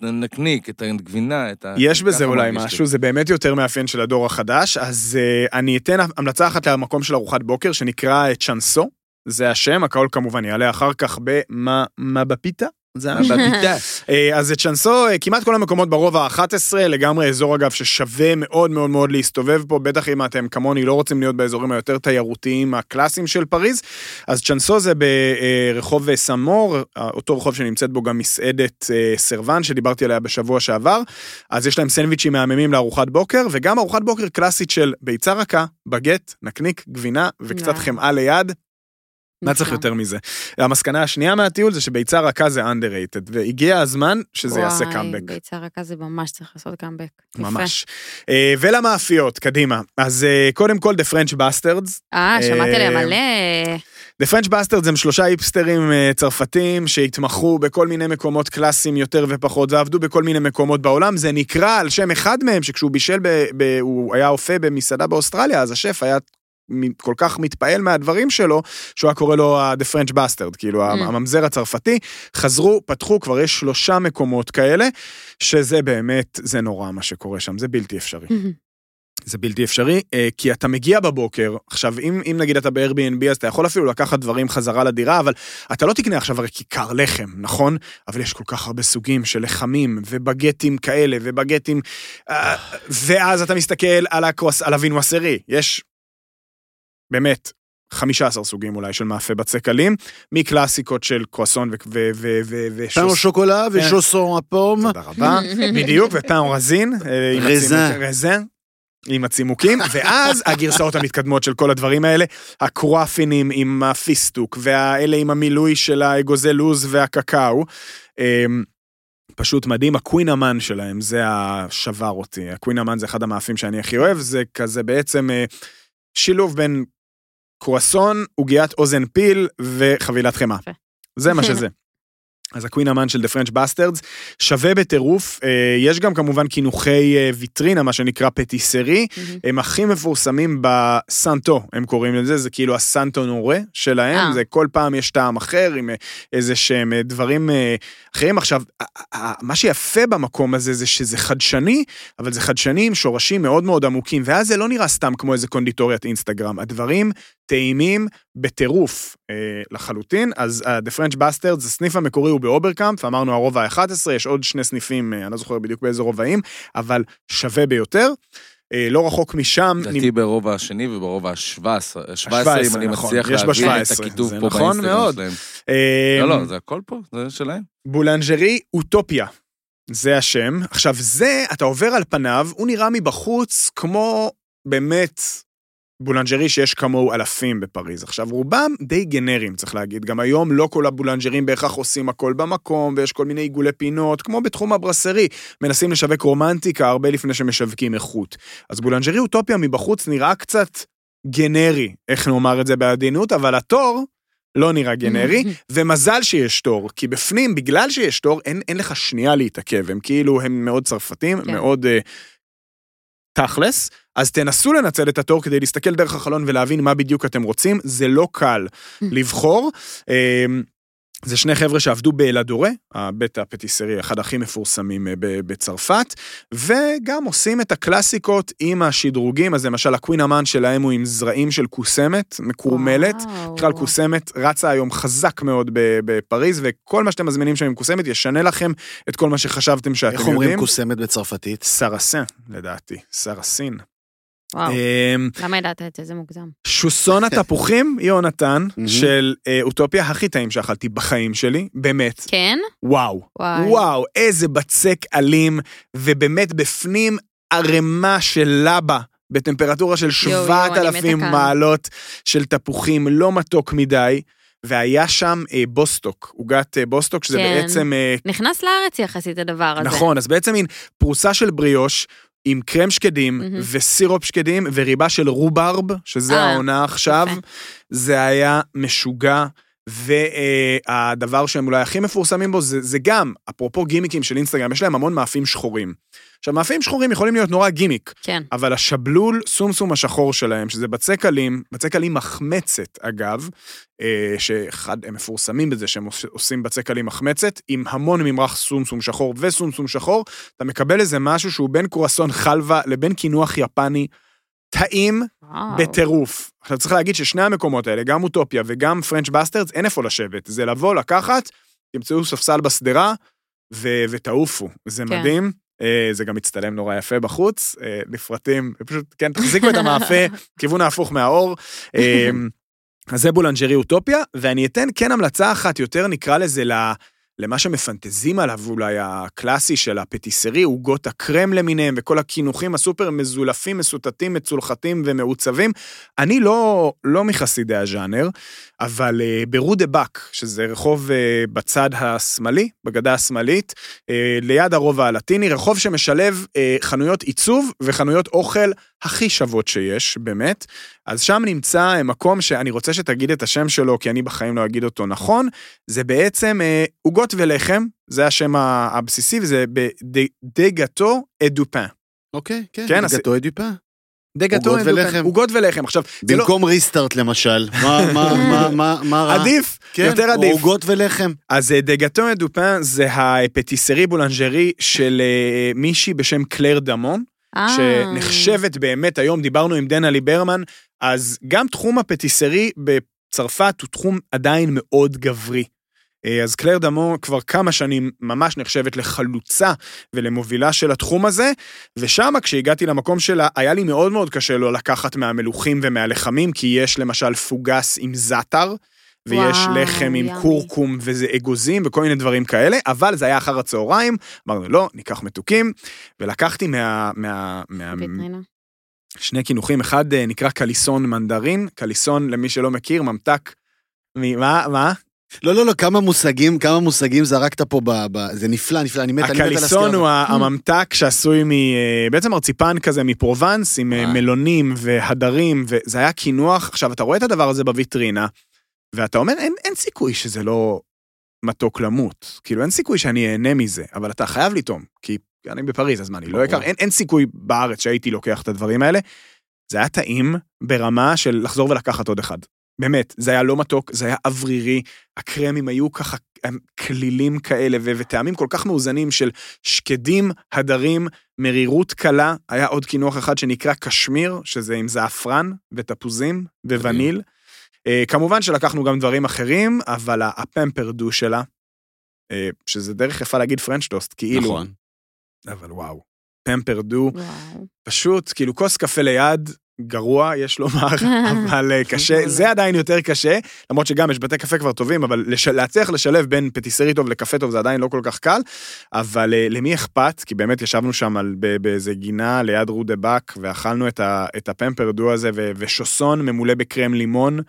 הנקניק, את הגבינה, את ה... יש בזה אולי. משהו, זה באמת יותר מאפיין של הדור החדש, אז uh, אני אתן המלצה אחת למקום של ארוחת בוקר, שנקרא צ'אנסו, זה השם, הכל כמובן יעלה אחר כך במה מה בפיתה? זה השם. בפיתה. אה, אז את צ'אנסו, אה, כמעט כל המקומות ברובע ה-11, לגמרי אזור אגב ששווה מאוד מאוד מאוד להסתובב פה, בטח אם אתם כמוני לא רוצים להיות באזורים היותר תיירותיים הקלאסיים של פריז. אז צ'אנסו זה ברחוב סן מור, אותו רחוב שנמצאת בו גם מסעדת אה, סרבן שדיברתי עליה בשבוע שעבר. אז יש להם סנדוויצ'ים מהממים לארוחת בוקר, וגם ארוחת בוקר קלאסית של ביצה רכה, בגט, נקניק, גבינה וקצת. חמאה ליד. מה צריך נפלא. יותר מזה? המסקנה השנייה מהטיול זה שביצה רכה זה underrated, והגיע הזמן שזה יעשה קאמבק. וואי, ביצה רכה זה ממש צריך לעשות קאמבק. ממש. אה, ולמאפיות, קדימה. אז אה, קודם כל, The French Bastards. אה, שמעתי עליהם אה, מלא. The French Bastards הם שלושה היפסטרים אה, צרפתים שהתמחו בכל מיני מקומות קלאסיים יותר ופחות, ועבדו בכל מיני מקומות בעולם. זה נקרא על שם אחד מהם, שכשהוא בישל, ב, ב, הוא היה אופה במסעדה באוסטרליה, אז השף היה... כל כך מתפעל מהדברים שלו, שהוא היה קורא לו The French Bastard, כאילו Mm. הממזר הצרפתי. חזרו, פתחו, כבר יש שלושה מקומות כאלה, שזה באמת, זה נורא מה שקורה שם, זה בלתי אפשרי. זה בלתי אפשרי, אה, כי אתה מגיע בבוקר, עכשיו, אם, אם נגיד אתה ב-Airbnb, אז אתה יכול אפילו לקחת דברים חזרה לדירה, אבל אתה לא תקנה עכשיו הרי כיכר לחם, נכון? אבל יש כל כך הרבה סוגים של לחמים, ובגטים כאלה, ובגטים... אה, ואז אתה מסתכל על, הקרוס, על הווינואסרי, יש באמת 15 סוגים אולי של מאפה בצק קלים, מקלאסיקות של קרואסון ו... ו... ו... ו... ושוס- פן שוקולה ושוסון הפום. תודה רבה, בדיוק, ופן רזין. אה, רזן. רזן. עם הצימוקים, ואז הגרסאות המתקדמות של כל הדברים האלה, הקרואפינים עם הפיסטוק, והאלה עם המילוי של האגוזי לוז והקקאו. אמ, פשוט מדהים, הקווין אמן שלהם, זה שבר אותי. הקווין אמן זה אחד המאפים שאני הכי אוהב, זה כזה בעצם אה, שילוב בין קרואסון, עוגיית אוזן פיל וחבילת חמאה. זה מה שזה. אז הקווין אמן של The French Bastards. שווה בטירוף, אה, יש גם כמובן קינוחי אה, ויטרינה, מה שנקרא פטיסרי, הם הכי מפורסמים בסנטו, הם קוראים לזה, זה כאילו הסנטו נורה שלהם, אה. זה כל פעם יש טעם אחר עם איזה שהם דברים אחרים. עכשיו, מה שיפה במקום הזה זה שזה חדשני, אבל זה חדשני עם שורשים מאוד מאוד עמוקים, ואז זה לא נראה סתם כמו איזה קונדיטוריית אינסטגרם, הדברים טעימים בטירוף אה, לחלוטין. אז אה, The French Bastards, הסניף המקורי הוא באוברקאמפ, אמרנו הרובע ה-11, יש עוד שני סניפים, אה, אני לא זוכר בדיוק באיזה רובעים, אבל שווה ביותר. אה, לא רחוק משם, לדעתי ברובע השני וברובע ה-17, 17 17, אם אני נכון. מצליח להבין את ב-17, הכיתוב פה נכון באינסטגרם. שלהם. אה, לא, לא, זה הכל פה, זה שלהם. בולנז'רי אוטופיה. זה השם. עכשיו, זה, אתה עובר על פניו, הוא נראה מבחוץ כמו באמת בולנז'רי שיש כמוהו אלפים בפריז. עכשיו, רובם די גנריים, צריך להגיד. גם היום לא כל הבולנז'רים בהכרח עושים הכל במקום, ויש כל מיני עיגולי פינות, כמו בתחום הברסרי. מנסים לשווק רומנטיקה הרבה לפני שמשווקים איכות. אז בולנז'רי אוטופיה מבחוץ נראה קצת גנרי, איך נאמר את זה בעדינות, אבל התור לא נראה גנרי, ומזל שיש תור, כי בפנים, בגלל שיש תור, אין, אין לך שנייה להתעכב, הם כאילו, הם מאוד צרפתים, כן. מאוד אה, תכלס, אז תנסו לנצל את התור כדי להסתכל דרך החלון ולהבין מה בדיוק אתם רוצים, זה לא קל לבחור. זה שני חבר'ה שעבדו באלדורה, הבית הפטיסרי, אחד הכי מפורסמים אה, בצרפת, וגם עושים את הקלאסיקות עם השדרוגים, אז למשל הקווין אמן שלהם הוא עם זרעים של קוסמת, מקורמלת. בכלל קוסמת רצה היום חזק מאוד בפריז, וכל מה שאתם מזמינים שם עם קוסמת ישנה לכם את כל מה שחשבתם שאתם איך יודעים. אומרים קוסמת בצרפתית? סרסן, לדעתי, סרסין. וואו, אמ, למה ידעת את זה? זה מוגזם. שוסון התפוחים, יונתן. של אה, אוטופיה הכי טעים שאכלתי בחיים שלי, באמת. כן? וואו. וואי. וואו, איזה בצק אלים, ובאמת בפנים ערימה של לבה. בטמפרטורה של יואו, 7,000 אני מתה כאן. מעלות של תפוחים, לא מתוק מדי, והיה שם אה, בוסטוק, עוגת אה, בוסטוק, שזה כן. בעצם אה, נכנס לארץ יחסית הדבר הזה. נכון, אז בעצם מין פרוסה של בריאוש. עם קרם שקדים מהמם. וסירופ שקדים וריבה של רובארב, שזה אה, העונה עכשיו. יפה. זה היה משוגע, והדבר שהם אולי הכי מפורסמים בו זה, זה גם, אפרופו גימיקים של אינסטגרם, יש להם המון מאפים שחורים. עכשיו, מאפים שחורים יכולים להיות נורא גימיק, כן. אבל השבלול סומסום השחור שלהם, שזה בצק עלים, בצק עלים מחמצת אגב, אה, שאחד, הם מפורסמים בזה שהם עוש- עושים בצק עלים מחמצת, עם המון ממרח סומסום שחור וסומסום שחור, אתה מקבל איזה משהו שהוא בין קרואסון חלבה לבין קינוח יפני, טעים וואו. בטירוף. עכשיו צריך להגיד ששני המקומות האלה, גם אוטופיה וגם French Bastards, אין איפה לשבת. זה לבוא, לקחת, תמצאו ספסל בשדרה ו- ותעופו. זה כן. מדהים. אה, זה גם מצטלם נורא יפה בחוץ, אה, לפרטים, פשוט, כן, תחזיקו את המאפה, כיוון ההפוך מהאור. אה, אז זה בולנז'רי אוטופיה, ואני אתן כן המלצה אחת יותר, נקרא לזה ל... למה שמפנטזים עליו אולי הקלאסי של הפטיסרי, עוגות הקרם למיניהם וכל הקינוחים הסופר מזולפים, מסוטטים, מצולחתים ומעוצבים. אני לא, לא מחסידי הז'אנר, אבל אה, ב Rue du Bac, שזה רחוב אה, בצד השמאלי, בגדה השמאלית, אה, ליד הרובע הלטיני, רחוב שמשלב אה, חנויות עיצוב וחנויות אוכל הכי שוות שיש, באמת. אז שם נמצא uh, מקום שאני רוצה שתגיד את השם שלו, כי אני בחיים לא אגיד אותו נכון, זה בעצם אה, עוגות ולחם, זה השם הבסיסי, וזה ב Des Gâteaux et du Pain. אוקיי, כן. כן, אדיפה. Des Gâteaux עוגות et du Pain. ולחם. עוגות ולחם. עכשיו, לא... במקום restart למשל. מה- מה- מה- מה- מה רע? עדיף, כן, יותר עדיף. עוגות ולחם. אז אה, Des Gâteaux et du Pain זה ה pâtisserie boulangerie של אה, מישהי בשם קלר דמון, אה. שנחשבת באמת, היום דיברנו עם דנה ליברמן, אז גם תחום הפטיסרי בצרפת הוא תחום עדיין מאוד גברי. אה, אז קלר דמו כבר כמה שנים ממש נחשבת לחלוצה ולמובילה של התחום הזה, ושם כשהגעתי למקום שלה, היה לי מאוד מאוד קשה לא לקחת מהמלוכים ומהלחמים, כי יש למשל פוגס עם זאטר, ויש וואו, לחם עם ימי. קורקום וזה אגוזים וכל מיני דברים כאלה, אבל זה היה אחר הצהריים, אמרנו לא, ניקח מתוקים, ולקחתי מה... מה, מה. שני קינוחים, אחד אה, נקרא קליסון מנדרין, קליסון למי שלא מכיר, ממתק, מה, מה? לא, לא, לא, כמה מושגים, כמה מושגים זרקת פה ב... ב- זה נפלא, נפלא, אני מת, אני מת על הסקירה. הקליסון הוא. ה- הממתק שעשוי מ... אה, בעצם מרציפן כזה מפרובנס, עם אה. מלונים והדרים, וזה היה קינוח. עכשיו, אתה רואה את הדבר הזה בוויטרינה, ואתה אומר, אין, אין סיכוי שזה לא מתוק למות. כאילו, אין סיכוי שאני אהנה מזה, אבל אתה חייב לטעום, כי אני בפריז, אז מה, אני לא. אקח, אין, אין סיכוי בארץ שהייתי לוקח את הדברים האלה. זה היה טעים ברמה של לחזור ולקחת עוד אחד. באמת, זה היה לא מתוק, זה היה אוורירי, הקרמים היו ככה כלילים כאלה ו- וטעמים כל כך מאוזנים של שקדים, הדרים, מרירות קלה. היה עוד קינוח אחד שנקרא קשמיר, שזה עם זעפרן ותפוזים ווניל. אה, כמובן שלקחנו גם דברים אחרים, אבל הפמפרדו שלה, אה, שזה דרך יפה להגיד פרנץ' טוסט, כאילו, נכון. אבל וואו, פמפרדו, וואו. פשוט, כאילו כוס קפה ליד, גרוע, יש לומר, אבל אה, קשה, זה עדיין יותר קשה, למרות שגם יש בתי קפה כבר טובים, אבל לש... להצליח לשלב בין פטיסרי טוב לקפה טוב זה עדיין לא כל כך קל, אבל למי אכפת? כי באמת ישבנו שם על, ב- באיזה גינה ליד רודה באק, ואכלנו את, ה... את הפמפרדו הזה, ו... ושוסון ממולא בקרם לימון,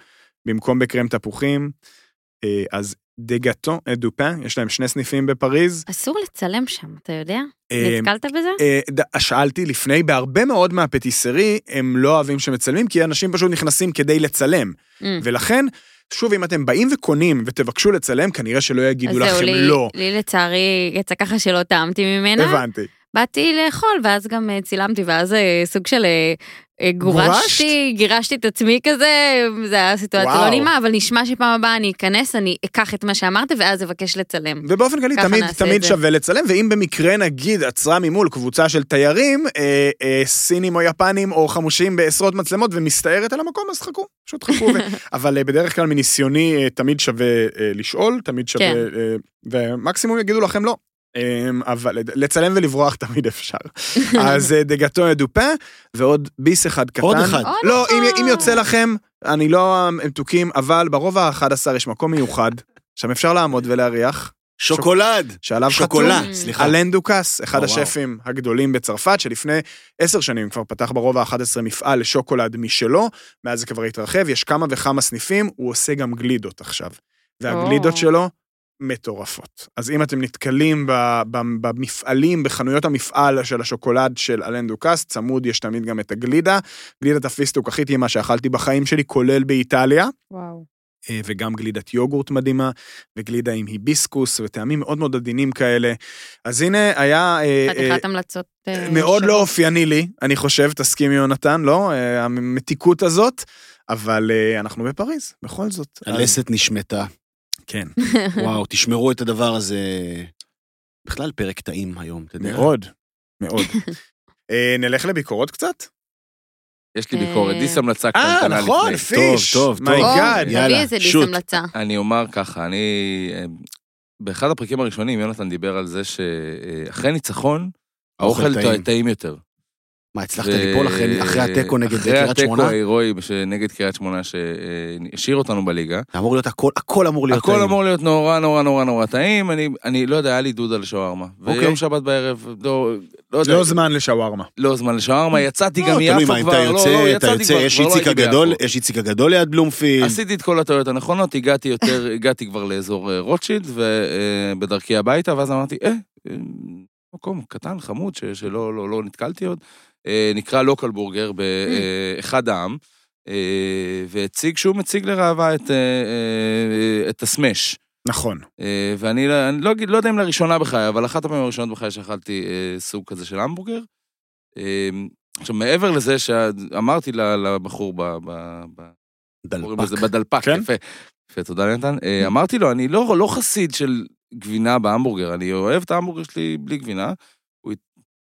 במקום בקרם תפוחים. אה, אז דה גאטו דופן, יש להם שני סניפים בפריז. אסור לצלם שם, אתה יודע? אה, נתקלת בזה? אה, שאלתי לפני, בהרבה מאוד מהפטיסרי הם לא אוהבים שמצלמים, כי אנשים פשוט נכנסים כדי לצלם. Mm. ולכן, שוב, אם אתם באים וקונים ותבקשו לצלם, כנראה שלא יגידו לכם לי- לא. לי לצערי יצא ככה שלא טעמתי ממנה. הבנתי. באתי לאכול, ואז גם אה, צילמתי, ואז אה, סוג של אה, גורשתי, גירשתי את עצמי כזה, זה היה סיטואציה. לא נעימה, אבל נשמע שפעם הבאה אני אכנס, אני אקח את מה שאמרת, ואז אבקש לצלם. ובאופן כללי, תמיד, תמיד. שווה לצלם, ואם במקרה נגיד עצרה ממול קבוצה של תיירים, אה, אה, סינים או יפנים או חמושים בעשרות מצלמות ומסתערת על המקום, אז חכו, פשוט חכו. ו... אבל אה, בדרך כלל מניסיוני, אה, תמיד שווה אה, לשאול, תמיד שווה, כן. אה, ומקסימום יגידו לכם לא. אמ, אבל לצלם ולברוח תמיד אפשר. אז אה, דגתו דופה, ועוד ביס אחד קטן. עוד אחד. לא, אם. אם יוצא לכם, אני לא מתוקים, אבל ברובע ה-11 יש מקום מיוחד, שם אפשר לעמוד ולהריח, שוקולד. שעליו שוקולה, חתום סליחה. אלן דוקס, אחד וואו. השפים הגדולים בצרפת, שלפני עשר שנים כבר פתח ברובע ה-11 מפעל לשוקולד משלו, מאז זה כבר התרחב, יש כמה וכמה סניפים, הוא עושה גם גלידות עכשיו. והגלידות או. שלו מטורפות. אז אם אתם נתקלים במפעלים, בחנויות המפעל של השוקולד של אלן דוקס, צמוד יש תמיד גם את הגלידה. גלידת הפיסטוק הכי טעימה שאכלתי בחיים שלי, כולל באיטליה. וואו. אה, וגם גלידת יוגורט מדהימה, וגלידה עם היביסקוס, וטעמים מאוד מאוד עדינים כאלה. אז הנה, היה... אה, חתיכת המלצות. אה, מאוד לא. אופייני לי, אני חושב, תסכימי יונתן, לא? המתיקות הזאת, אבל אנחנו בפריז, בכל זאת. הלסת נשמטה. כן, וואו, תשמרו את הדבר הזה. בכלל פרק טעים היום, אתה יודע. מאוד, מאוד. אה, נלך לביקורות קצת? יש לי ביקורת, אה. דיס המלצה אה, קטנטנה לפני. נכון, פיש. טוב, טוב. my god. או, יאללה, תביא איזה דיס שוט. המלצה. אני אומר ככה, אני... אה, באחד הפרקים הראשונים יונתן דיבר על זה שאחרי ניצחון, האוכל. טעים יותר. מה, הצלחת ו- ליפול אחרי אחרי התיקו נגד אחרי קריית התיקו שמונה? ההירואי נגד קריית שמונה שהשאיר אותנו בליגה. אמור להיות הכל, הכל אמור להיות הכל טעים. אמור להיות נורא נורא נורא נורא טעים, אני, אני לא יודע, היה לי דוד על שווארמה. אוקיי. ויום שבת בערב, לא, לא יודע, לא זמן לשווארמה. לא זמן לשווארמה, יצאתי לא, גם תלוי מיפו כבר, לא, לא, אתה יצאתי יוצא, כבר, יש איציק הגדול. יש איציק הגדול ליד בלומפילד. עשיתי את כל הטעויות הנכונות, הגעתי יותר, הגעתי כבר לאזור אה, רוטשילד, ובדרכי הביתה, ואז אמרתי, אה, אה, מקום קטן, חמוד, ש- שלא לא, לא נתקלתי עוד, אה, נקרא לוקל בורגר באחד העם, אה, והציג, שהוא מציג לראווה את, אה, אה, את הסמש. נכון. אה, ואני לא- לא, לא יודע אם לראשונה בחיי, אבל אחת הפעמים הראשונות בחיי שאכלתי אה, סוג כזה של המבורגר. אה, עכשיו, מעבר לזה שאמרתי לבחור ב... ב, ב דלפק. בדלפק, כן. יפה. יפה, תודה יונתן. אה, אמרתי לו, אני לא, לא חסיד של גבינה בהמבורגר, אני אוהב את ההמבורגר שלי בלי גבינה.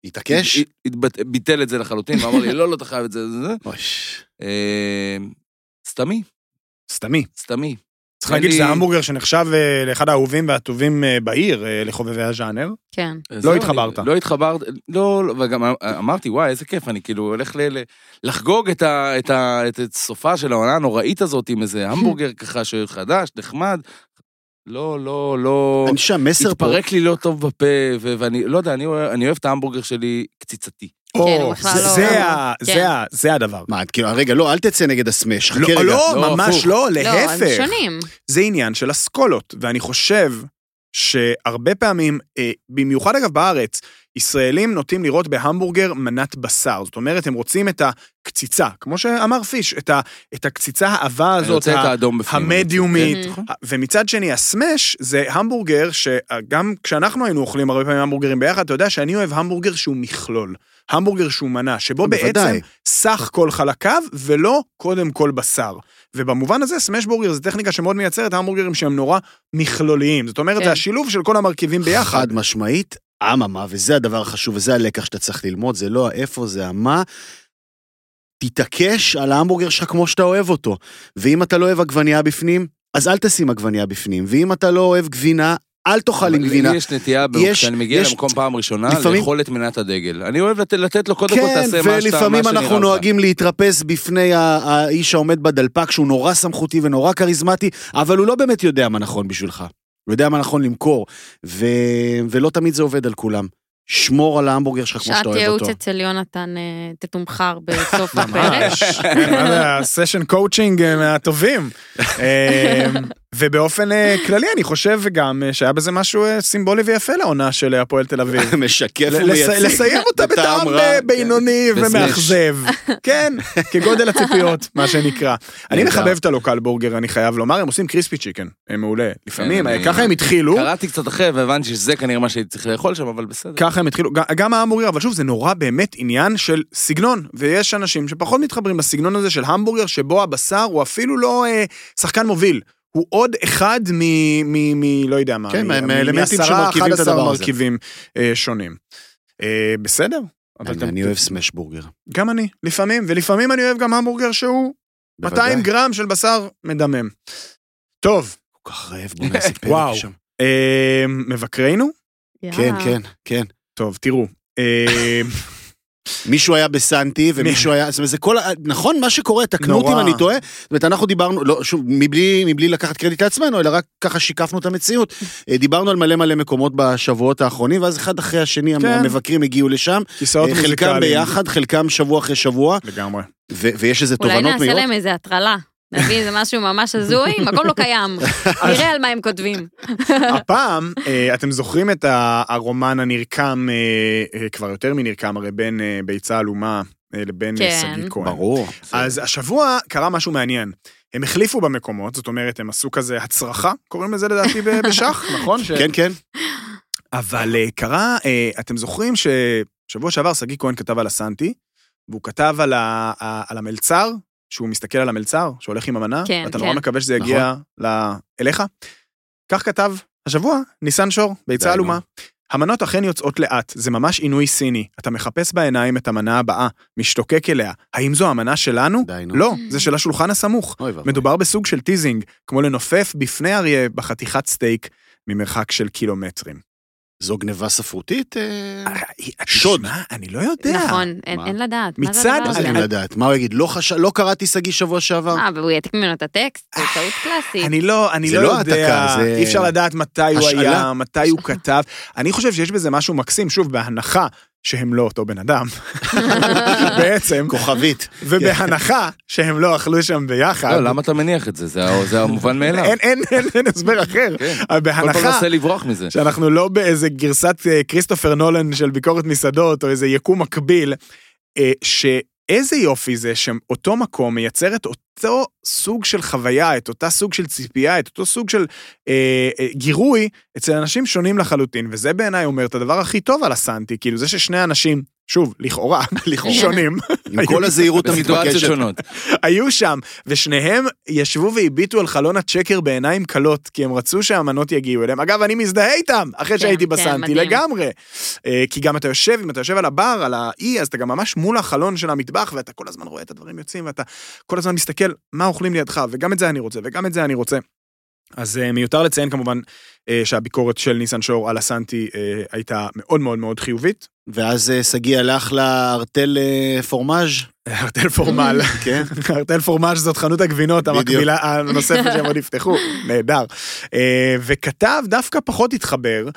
התעקש? ביטל את זה לחלוטין, ואמר לי, לא, לא, אתה חייב את זה, זה, זה. אוש. אה, סתמי, סתמי. סתמי. צריך להגיד שזה המבורגר שנחשב אה, לאחד האהובים והטובים אה, בעיר, אה, לחובבי הז'אנר. כן. זהו, התחברת. אני- לא התחברת, לא, לא, וגם אמרתי, וואי, איזה כיף, אני כאילו הולך לחגוג את סופה של העונה הנוראית הזאת עם איזה המבורגר ככה שחדש, נחמד. לא, לא, לא... אני חושב שהמסר פה... התפרק לי לא טוב בפה, ו- ואני לא יודע, אני אוהב- אני אוהב את ההמבורגר שלי קציצתי. כן, הוא או, בכלל זה- לא- זה ה- כן. זה ה- זה הדבר. מה, כאילו, רגע, לא, אל תצא נגד הסמש, חכה לא, רגע. לא, לא, ממש. לא, לא, הם להפך. שונים. זה עניין של אסכולות, ואני חושב שהרבה פעמים, אה, במיוחד אגב בארץ, ישראלים נוטים לראות בהמבורגר מנת בשר. זאת אומרת, הם רוצים את הקציצה, כמו שאמר פיש, את, ה, את הקציצה העבה הזאת, ה- האדום בפנים. המדיומית. כן, נכון. ומצד שני, הסמש זה המבורגר שגם כשאנחנו היינו אוכלים הרבה פעמים המבורגרים ביחד, אתה יודע שאני אוהב המבורגר שהוא מכלול. המבורגר שהוא מנה, שבו בעצם. סך כל חלקיו, ולא קודם כל בשר. ובמובן הזה, סמש בורגר זה טכניקה שמאוד מייצרת המבורגרים שהם נורא מכלוליים. זאת אומרת, כן. זה השילוב של כל המרכיבים ביחד. חד משמעית, אממה, וזה הדבר החשוב, וזה הלקח שאתה צריך ללמוד, זה לא האיפה, זה המה. תתעקש על ההמבורגר שלך כמו שאתה אוהב אותו. ואם אתה לא אוהב עגבנייה בפנים, אז אל תשים עגבנייה בפנים. ואם אתה לא אוהב גבינה, אל תאכל עם גבינה. לי יש נטייה, יש- כשאני מגיע יש- למקום פעם ראשונה, לפעמים- לאכול את מנת הדגל. אני אוהב לתת- לתת לו קודם כל, כן, תעשה מה שאתה, מה ולפעמים שנראה אנחנו לך. נוהגים להתרפס בפני האיש העומד בדלפק, שהוא נורא סמכותי ונורא כריזמטי, אבל הוא לא באמת יודע מה נכון בשבילך. הוא יודע מה נכון למכור, ו... ולא תמיד זה עובד על כולם. שמור על ההמבורגר שלך כמו שעת שאתה אוהב ייעוץ אותו. אצל יונתן אה, תתומחר בסוף הפרק. ממש. כן, הסשן קואוצ'ינג אה, מהטובים. ובאופן אה, כללי, אני חושב גם אה, שהיה בזה משהו אה, סימבולי ויפה לעונה של הפועל תל אביב. משקף ומייצג. לס- לסיים אותה בטעם כן. בינוני. ומאכזב. כן, כגודל הציפיות, מה שנקרא. אני. מחבב את הלוקל בורגר, אני חייב לומר, הם עושים קריספי צ'יקן, הם מעולה. לפעמים, כן, ככה הם התחילו. קראתי קצת אחרי והבנתי שזה כנראה מה שהייתי צריך לאכול שם, אבל בסדר. ככה הם התחילו, גם ההמבורגר, אבל שוב, זה נורא באמת עניין של סגנון, ויש אנשים שפחות מתחברים לסגנון הזה של המבורגר, שבו הבשר הוא אפילו לא שחקן מוביל. הוא עוד אחד מ... מ, מ לא יודע מה, כן, מ- מה- מ- מהאלמנטים מעשרה, שמרכיבים את 11 הדבר הזה. מרכיבים אה, שונים. אה, בסדר. אני אתם- אני אוהב סמש בורגר. גם אני, לפעמים, ולפעמים אני אוהב גם המבורגר שהוא 200 בוודאי. גרם של בשר מדמם. טוב, כל כך רעב, בוא נעשה פרק וואו. שם. אה, מבקרינו, כן, יאללה. כן, כן. טוב, תראו. מישהו היה בסנטי, ומישהו היה... זאת אומרת, זה כל... ה- נכון, מה שקורה, תקנו אותי אם נורא. אני טועה. זאת אומרת, אנחנו דיברנו, לא, שוב, מבלי, מבלי לקחת קרדיט לעצמנו, אלא רק ככה שיקפנו את המציאות. אה, דיברנו על מלא מלא מקומות בשבועות האחרונים, ואז אחד אחרי השני כן. המבקרים הגיעו לשם. כיסאות אה, חלקם מוזיקליים. ביחד, חלקם שבוע אחרי שבוע, לגמרי. ו- ויש איזה אולי תובנות נעשה מהירות. להם איזה הטרלה. נביא איזה משהו ממש הזוי, מקום לא קיים. נראה על מה הם כותבים. הפעם, אה, אתם זוכרים את הרומן הנרקם, אה, אה, כבר יותר מנרקם, הרי בין ביצה עלומה לבין כן. שגיא כהן. ברור. אז השבוע קרה משהו מעניין. הם החליפו במקומות, זאת אומרת, הם עשו כזה הצרחה, קוראים לזה לדעתי ב- בשח, נכון? ש- כן, כן. אבל קרה, אתם זוכרים ששבוע שעבר שגיא כהן כתב על הסנטי, והוא כתב על, ה- על המלצר, שהוא מסתכל על המלצר, שהולך עם המנה, כן, ואתה כן. נורא מקווה שזה יגיע ל... אליך. כך כתב השבוע ניסן שור, ביצה עלומה. נו. המנות אכן יוצאות לאט, זה ממש עינוי סיני. אתה מחפש בעיניים את המנה הבאה, משתוקק אליה. האם זו המנה שלנו? די, נו. לא, זה של השולחן הסמוך. אוי ואבוי. מדובר בסוג של teasing, כמו לנופף בפני אריה בחתיכת סטייק ממרחק של קילומטרים. זו גניבה ספרותית? אה, שוד. שוד. אני לא יודע. נכון, אין לדעת. זה מצד- מה זה? אין לדעת? מה הוא יגיד? לא חש- לא קראתי שגיא שבוע שעבר? אה, והוא יעתיק ממנו את הטקסט? זו טעות קלאסית. אני לא, אני זה לא לא יודע, העתקה, זה אי אפשר לדעת מתי הוא. היה, מתי הוא כתב. אני חושב שיש בזה משהו מקסים, שוב, בהנחה שהם לא אותו בן אדם, בעצם, כוכבית. ובהנחה שהם לא אכלו שם ביחד. לא, למה אתה מניח את זה? זה המובן מאליו. אין, אין, אין, אין הסבר אחר. כן. אבל כל פעם בהנחה מנסה לברוח מזה. שאנחנו לא באיזה גרסת אה, כריסטופר נולן של ביקורת מסעדות, או איזה יקום מקביל, אה, שאיזה יופי זה שאותו מקום מייצר את אותו סוג של חוויה, את אותה סוג של ציפייה, את אותו סוג של אה, אה, גירוי אצל אנשים שונים לחלוטין, וזה בעיניי אומר את הדבר הכי טוב על הסנטי, כאילו זה ששני אנשים, שוב, לכאורה, לכאורה, שונים, עם כל הזהירות המתבקשת. שונות. היו שם, ושניהם ישבו והביטו על חלון הצ'קר בעיניים כלות, כי הם רצו שהמנות יגיעו אליהם. אגב, אני מזדהה איתם, אחרי כן, שהייתי כן, בסנטי, מדהים. לגמרי. אה, כי גם אתה יושב, אם אתה יושב על הבר, על האי, אז אתה גם ממש מול החלון של המטבח, ואתה כל הזמן רואה את הדברים יוצאים, ואתה כל הזמן מסתכל, מה אוכלים לידך, וגם את זה אני רוצה, וגם את זה אני רוצה. אז אה, מיותר לציין כמובן אה, שהביקורת של ניסן שור על הסנטי אה, הייתה מאוד מאוד מאוד חיובית. ואז שגיא הלך לארטל פורמאז', ארטל פורמל. כן? ארטל פורמאז' זאת חנות הגבינות. המקבילה הנוספת שהם עוד יפתחו, נהדר. וכתב דווקא פחות התחבר.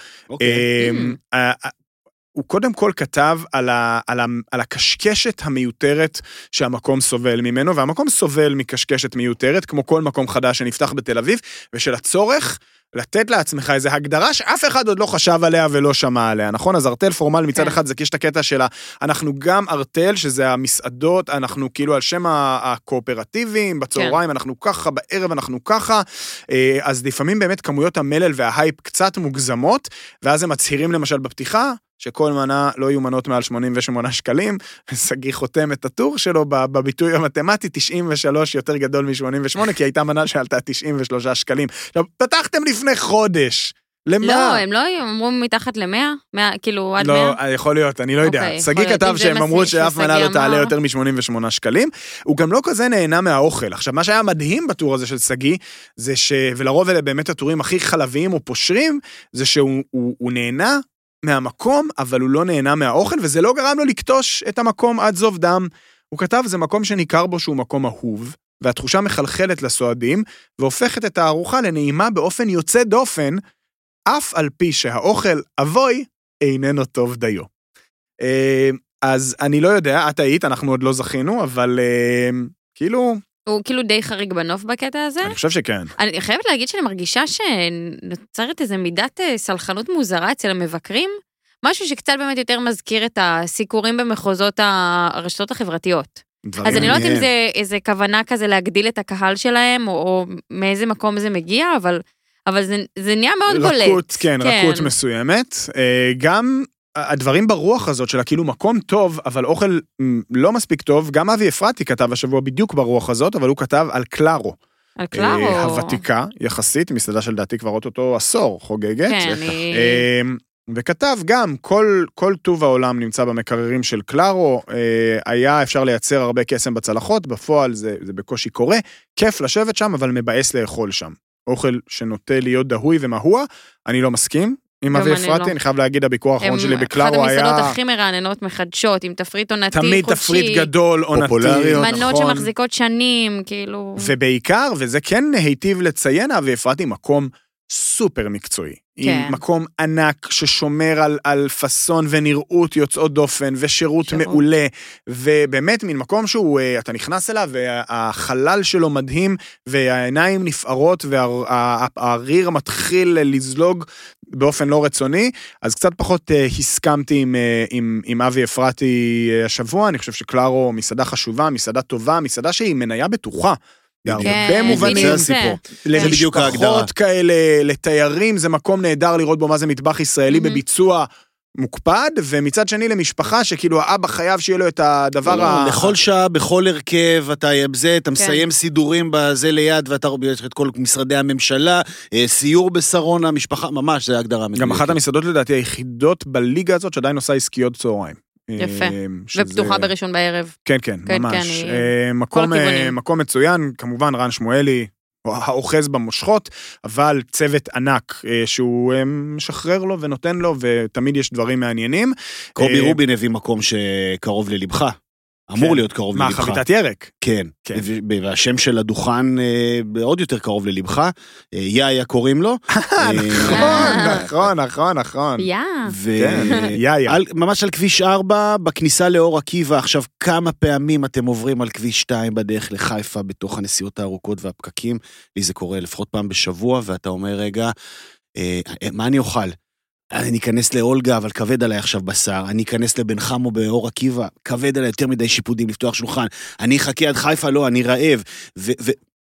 הוא קודם כל כתב על, ה, על, ה, על הקשקשת המיותרת שהמקום סובל ממנו, והמקום סובל מקשקשת מיותרת, כמו כל מקום חדש שנפתח בתל אביב, ושל הצורך לתת לעצמך איזו הגדרה שאף אחד עוד לא חשב עליה ולא שמע עליה, נכון? אז ארטל פורמל מצד כן. אחד זה יש את הקטע של. אנחנו גם ארטל, שזה המסעדות, אנחנו כאילו על שם הקואופרטיבים, בצהריים אנחנו ככה, בערב אנחנו ככה, אה, אז לפעמים באמת כמויות המלל וההייפ קצת מוגזמות, ואז הם מצהירים למשל בפתיחה, שכל מנה לא יהיו מנות מעל 88 שקלים, שגיא חותם את הטור שלו בביטוי המתמטי, 93 יותר גדול מ-88, כי הייתה מנה שעלתה 93 שקלים. עכשיו, פתחתם לפני חודש, למה? לא, הם לא אמרו מתחת ל-100? כאילו עד 100? לא, יכול להיות, אני לא יודע. אוקיי, שגיא כתב שהם אמרו שאף מנה לא תעלה. יותר מ-88 שקלים. הוא גם לא כזה נהנה מהאוכל. עכשיו, מה שהיה מדהים בטור הזה של שגיא, זה ש... ולרוב אלה באמת הטורים הכי חלביים או פושרים, זה שהוא הוא, הוא נהנה מהמקום, אבל הוא לא נהנה מהאוכל, וזה לא גרם לו לקטוש את המקום עד זוב דם. הוא כתב, זה מקום שניכר בו שהוא מקום אהוב, והתחושה מחלחלת לסועדים, והופכת את הארוחה לנעימה באופן יוצא דופן, אף על פי שהאוכל אבוי איננו טוב דיו. אה, אז אני לא יודע, את היית, אנחנו עוד לא זכינו, אבל אה, כאילו, הוא כאילו די חריג בנוף בקטע הזה. אני חושב שכן. אני חייבת להגיד שאני מרגישה שנוצרת איזו מידת אה, סלחנות מוזרה אצל המבקרים, משהו שקצת באמת יותר מזכיר את הסיקורים במחוזות הרשתות החברתיות. אז אני לא יודעת אם. זה איזה כוונה כזה להגדיל את הקהל שלהם, או, או מאיזה מקום זה מגיע, אבל, אבל זה, זה נהיה מאוד בולט. רכות, כן, רכות מסוימת. אה, גם הדברים ברוח הזאת של הכאילו מקום טוב, אבל אוכל לא מספיק טוב, גם אבי אפרתי כתב השבוע בדיוק ברוח הזאת, אבל הוא כתב על קלארו. על קלארו. אה, הוותיקה, יחסית, מסעדה שלדעתי כבר אוטוטו עשור חוגגת. כן, אני... אה, וכתב גם, כל, כל טוב העולם נמצא במקררים של קלארו, אה, היה אפשר לייצר הרבה קסם בצלחות, בפועל זה, זה בקושי קורה, כיף לשבת שם, אבל מבאס לאכול שם. אוכל שנוטה להיות דהוי ומהוע, אני לא מסכים. עם אבי אפרתי, לא. אני חייב להגיד, הביקור האחרון שלי בקלארו אחת המסעדות היה הכי מרעננות, מחדשות, עם תפריט עונתי, תמיד חודשי. תפריט גדול, עונתי, פופולריות, מנות נכון. שמחזיקות שנים, כאילו... ובעיקר, וזה כן היטיב לציין, אבי אפרתי, מקום סופר מקצועי. כן. עם מקום ענק ששומר על, על פאסון ונראות יוצאות דופן, ושירות שירות. מעולה, ובאמת מין מקום שהוא, אה, אתה נכנס אליו, והחלל שלו מדהים, והעיניים נפערות, והריר מתחיל לזלוג באופן לא רצוני, אז קצת פחות אה, הסכמתי עם, אה, עם, עם אבי אפרתי אה, השבוע, אני חושב שקלארו מסעדה חשובה, מסעדה טובה, מסעדה שהיא מניה בטוחה. בהרבה כן, מובנים. זה הסיפור. למשפחות. כאלה, לתיירים, זה מקום נהדר לראות בו מה זה מטבח ישראלי. בביצוע מוקפד, ומצד שני למשפחה שכאילו האבא חייב שיהיה לו את הדבר לא, ה... לכל שעה, בכל הרכב, אתה זה, כן. אתה מסיים סידורים בזה ליד, ואתה יש את כל משרדי הממשלה, אה, סיור בשרונה, משפחה, ממש, זה ההגדרה גם המדויקת. אחת המסעדות לדעתי היחידות בליגה הזאת שעדיין עושה עסקיות צהריים. יפה. אה, שזה- ופתוחה בראשון בערב. כן, כן, כן, ממש. כן, אה. מקום מצוין, כמובן רן שמואלי, האוחז במושכות, אבל צוות ענק אה, שהוא אה, משחרר לו ונותן לו, ותמיד יש דברים מעניינים. קובי אה, רובין הביא מקום שקרוב ללבך. אמור כן. להיות קרוב מה, ללבך. חביתת ירק? כן, כן. ו- והשם של הדוכן אה, עוד יותר קרוב ללבך, אה, יאיה קוראים לו. אה, נכון, נכון, נכון, נכון. כן, ממש על כביש 4, בכניסה לאור עקיבא, עכשיו כמה פעמים אתם עוברים על כביש 2 בדרך לחיפה בתוך הנסיעות הארוכות והפקקים, לי זה קורה לפחות פעם בשבוע, ואתה אומר, רגע, אה, מה אני אוכל? אני אכנס לאולגה, אבל כבד עליי עכשיו בשר. אני אכנס לבן חמו באור עקיבא, כבד עליי יותר מדי שיפודים לפתוח שולחן. אני אחכה עד חיפה, לא, אני רעב. ו... ו-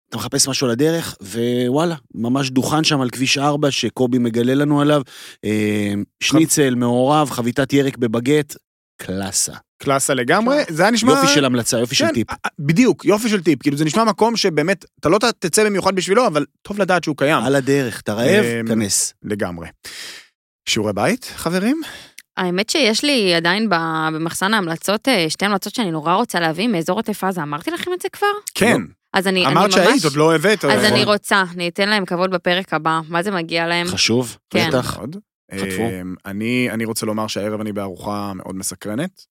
אתה מחפש משהו על הדרך, ווואלה, ממש דוכן שם על כביש 4 שקובי מגלה לנו עליו. אה, שניצל מעורב, חביתת ירק בבגט, קלאסה. קלאסה לגמרי, זה היה נשמע... יופי של המלצה, יופי של כן, טיפ. אה, בדיוק, יופי של טיפ. כאילו זה נשמע מקום שבאמת, אתה לא תצא במיוחד בשבילו, אבל טוב לדעת שהוא קיים. על הדרך, אתה רעב, אה, כנס. לגמרי. שיעורי בית, חברים? האמת שיש לי עדיין במחסן ההמלצות אה, שתי המלצות שאני נורא רוצה להביא מאזור עוטף עזה. אמרתי לכם את זה כבר? כן. אז אני, אני אמרת ממש... שהיית, עוד לא הבאת. אז. אני רוצה, אני אתן להם כבוד בפרק הבא. מה זה מגיע להם? חשוב, כן. בטח. חטפו. אמ, אני, אני רוצה לומר שהערב אני בארוחה מאוד מסקרנת.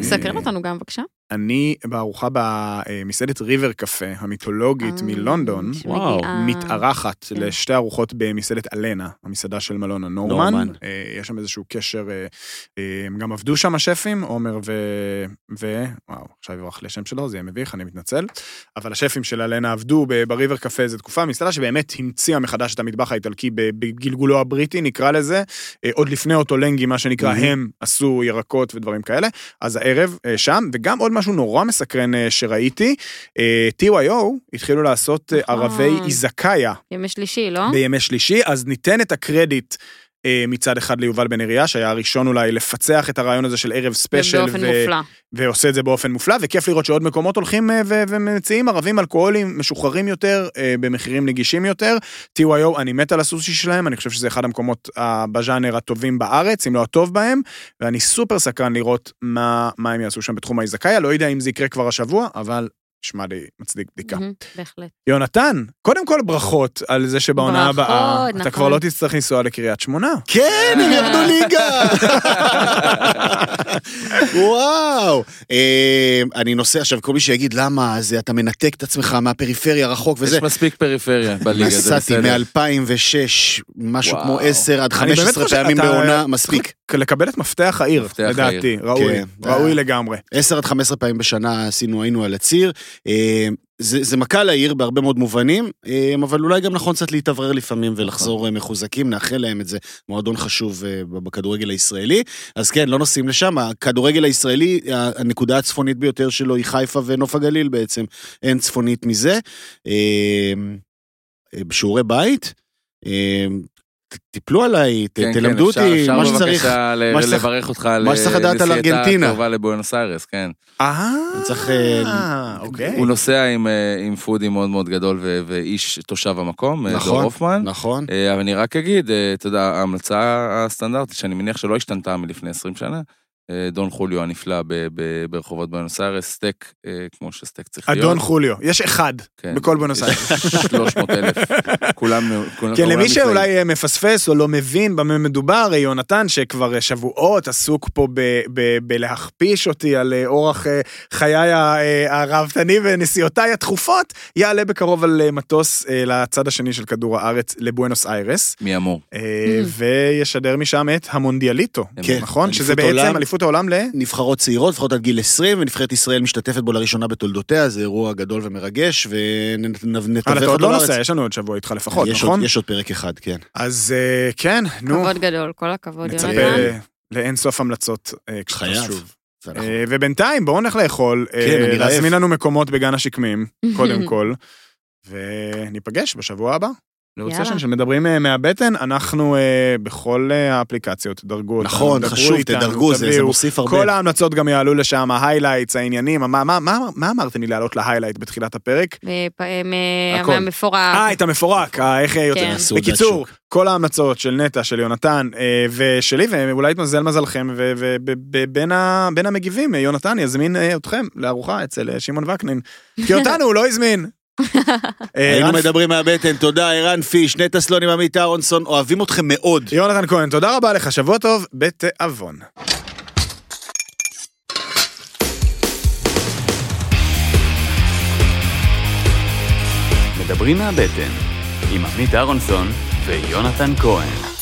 סקרן אה, אותנו גם, בבקשה. אני בארוחה במסעדת ריבר קפה המיתולוגית אה, מלונדון. וואו, מתארחת כן. לשתי ארוחות במסעדת אלנה, המסעדה של מלון הנורמן. נורמן. אה, יש שם איזשהו קשר, אה, הם גם עבדו שם השפים, עומר ו... ו... וואו, עכשיו יברח לי השם שלו, זה יהיה מביך, אני מתנצל. אבל השפים של אלנה עבדו ב River Cafe איזה תקופה, מסעדה שבאמת המציאה מחדש את המטבח האיטלקי ב- בגלגולו הבריטי, נקרא לזה. עוד לפני אוטולנגי, מה שנקרא. הם עשו ירקות ודברים כאלה. אז הערב שם, וגם עוד משהו נורא מסקרן אה, שראיתי, אה, TYO התחילו לעשות אה, נכון. ערבי איזקאיה. ימי שלישי, לא? בימי שלישי, אז ניתן את הקרדיט מצד אחד ליובל בן אריה, שהיה הראשון אולי לפצח את הרעיון הזה של ערב ספיישל, באופן מופלא. ועושה את זה באופן מופלא, וכיף לראות שעוד מקומות הולכים אה, ו- ומציעים ערבים אלכוהולים משוחררים יותר, אה, במחירים נגישים יותר. TYO, אני מת על הסושי שלהם, אני חושב שזה אחד המקומות אה, בז'אנר הטובים בארץ, אם לא הטוב בהם, ואני סופר סקרן לראות מה, מה הם יעשו שם בתחום האיזקאיה, לא יודע אם זה יקרה כבר השבוע, אבל נשמע לי מצדיק בדיקה. בהחלט. יונתן, קודם כל ברכות על זה שבעונה ברכות, הבאה, אתה נכון. כבר לא תצטרך לנסוע לקריית שמונה. כן, הם ירדו ליגה! וואו. אה, אני נוסע עכשיו, כל מי שיגיד למה, זה אתה מנתק את עצמך מהפריפריה רחוק וזה. יש מספיק פריפריה בליגה, זה נסעתי בסדר. מ-2006, משהו. כמו 10 עד אני באמת 15 חושב, פעמים בעונה, מספיק. לקבל את מפתח העיר, לדעתי, ראוי, כן. ראוי לגמרי. 10 עד 15 פעמים בשנה עשינו, היינו על הציר. אה, זה, זה מכה לעיר בהרבה מאוד מובנים, אה, אבל אולי גם נכון קצת להתאוורר לפעמים ולחזור אה, מחוזקים, נאחל להם את זה. מועדון חשוב בכדורגל הישראלי. אז כן, לא נוסעים לשם. הכדורגל הישראלי, הנקודה הצפונית ביותר שלו היא חיפה ונוף הגליל בעצם. אין צפונית מזה. בשיעורי בית, ת- טיפלו עליי, כן, כן, תלמדו אפשר- אותי אפשר מה שצריך. בבקשה מה שצריך- לברך אותך על מה שצריך לדעת על נסיעתה. הקרובה לבואנוס איירס, כן. אה, צריך, אה, אוקיי. הוא נוסע עם, אה, עם פודי מאוד מאוד גדול ו- ואיש תושב המקום, אה, דור נכון, הופמן. נכון. אבל אני רק אגיד, אתה יודע, ההמלצה הסטנדרטית, שאני מניח שלא השתנתה מלפני 20 שנה, דון חוליו הנפלא ב- ב- ברחובות בונוס איירס, סטייק, אה, כמו שסטייק צריך להיות. אדון חוליו, יש אחד כן. בכל בונוס איירס. 300 אלף, כולם... כולם- כן, למי. שאולי אה, מפספס או לא מבין במה מדובר, אה, יונתן, שכבר אה, שבועות עסוק פה ב- ב- בלהכפיש אותי על אה, אורח אה, חיי ה- אה, הראוותני ונסיעותיי התכופות, יעלה בקרוב על אה, מטוס אה, לצד השני של כדור הארץ, לבואנוס איירס, מי אמור? אה, וישדר משם את המונדיאליטו, כן, נכון? שזה אליפות בעצם עולם. אליפות העולם ל... נבחרות צעירות, לפחות עד גיל 20, ונבחרת ישראל משתתפת בו לראשונה בתולדותיה, זה אירוע גדול ומרגש, ונתווך אבל אתה עוד לא לארץ. נוסע, יש לנו עוד שבוע איתך לפחות, יש נכון? עוד- יש עוד פרק אחד, כן. אז אה, כן, נו, כבוד גדול, כל הכבוד, נצפה יונתן. לאין סוף המלצות אה, כשאתה חייב. שוב. ואנחנו- אה, ובינתיים בואו נלך לאכול, כן, אני רעב. להזמין לנו מקומות בגן השקמים, קודם כל, וניפגש בשבוע הבא. לעוד יאללה. סשן של מדברים אה, מהבטן, אנחנו אה, בכל אה, האפליקציות, דרגו אותנו, נכון, חשוב, תדרגו, זה. מוסיף הרבה. כל ההמלצות גם יעלו לשם, ה highlights, העניינים, מה- מה- מה מה אמרתם לי לעלות ל highlight בתחילת הפרק? מהמפורק. אה, את המפורק, איך יותר. כן. בקיצור. כל ההמלצות של נטע, של יונתן ושלי, ואולי יתמזל מזלכם, ובין המגיבים, יונתן יזמין אתכם לארוחה אצל שמעון וקנין. כי אותנו הוא לא הזמין. אה, היינו מדברים מהבטן, תודה, ערן פיש, נטע סלונים, עמית אהרונסון, אוהבים אתכם מאוד. יונתן כהן, תודה רבה לך, שבוע טוב בתיאבון. מדברים מהבטן, עם עמית אהרונסון ויונתן כהן.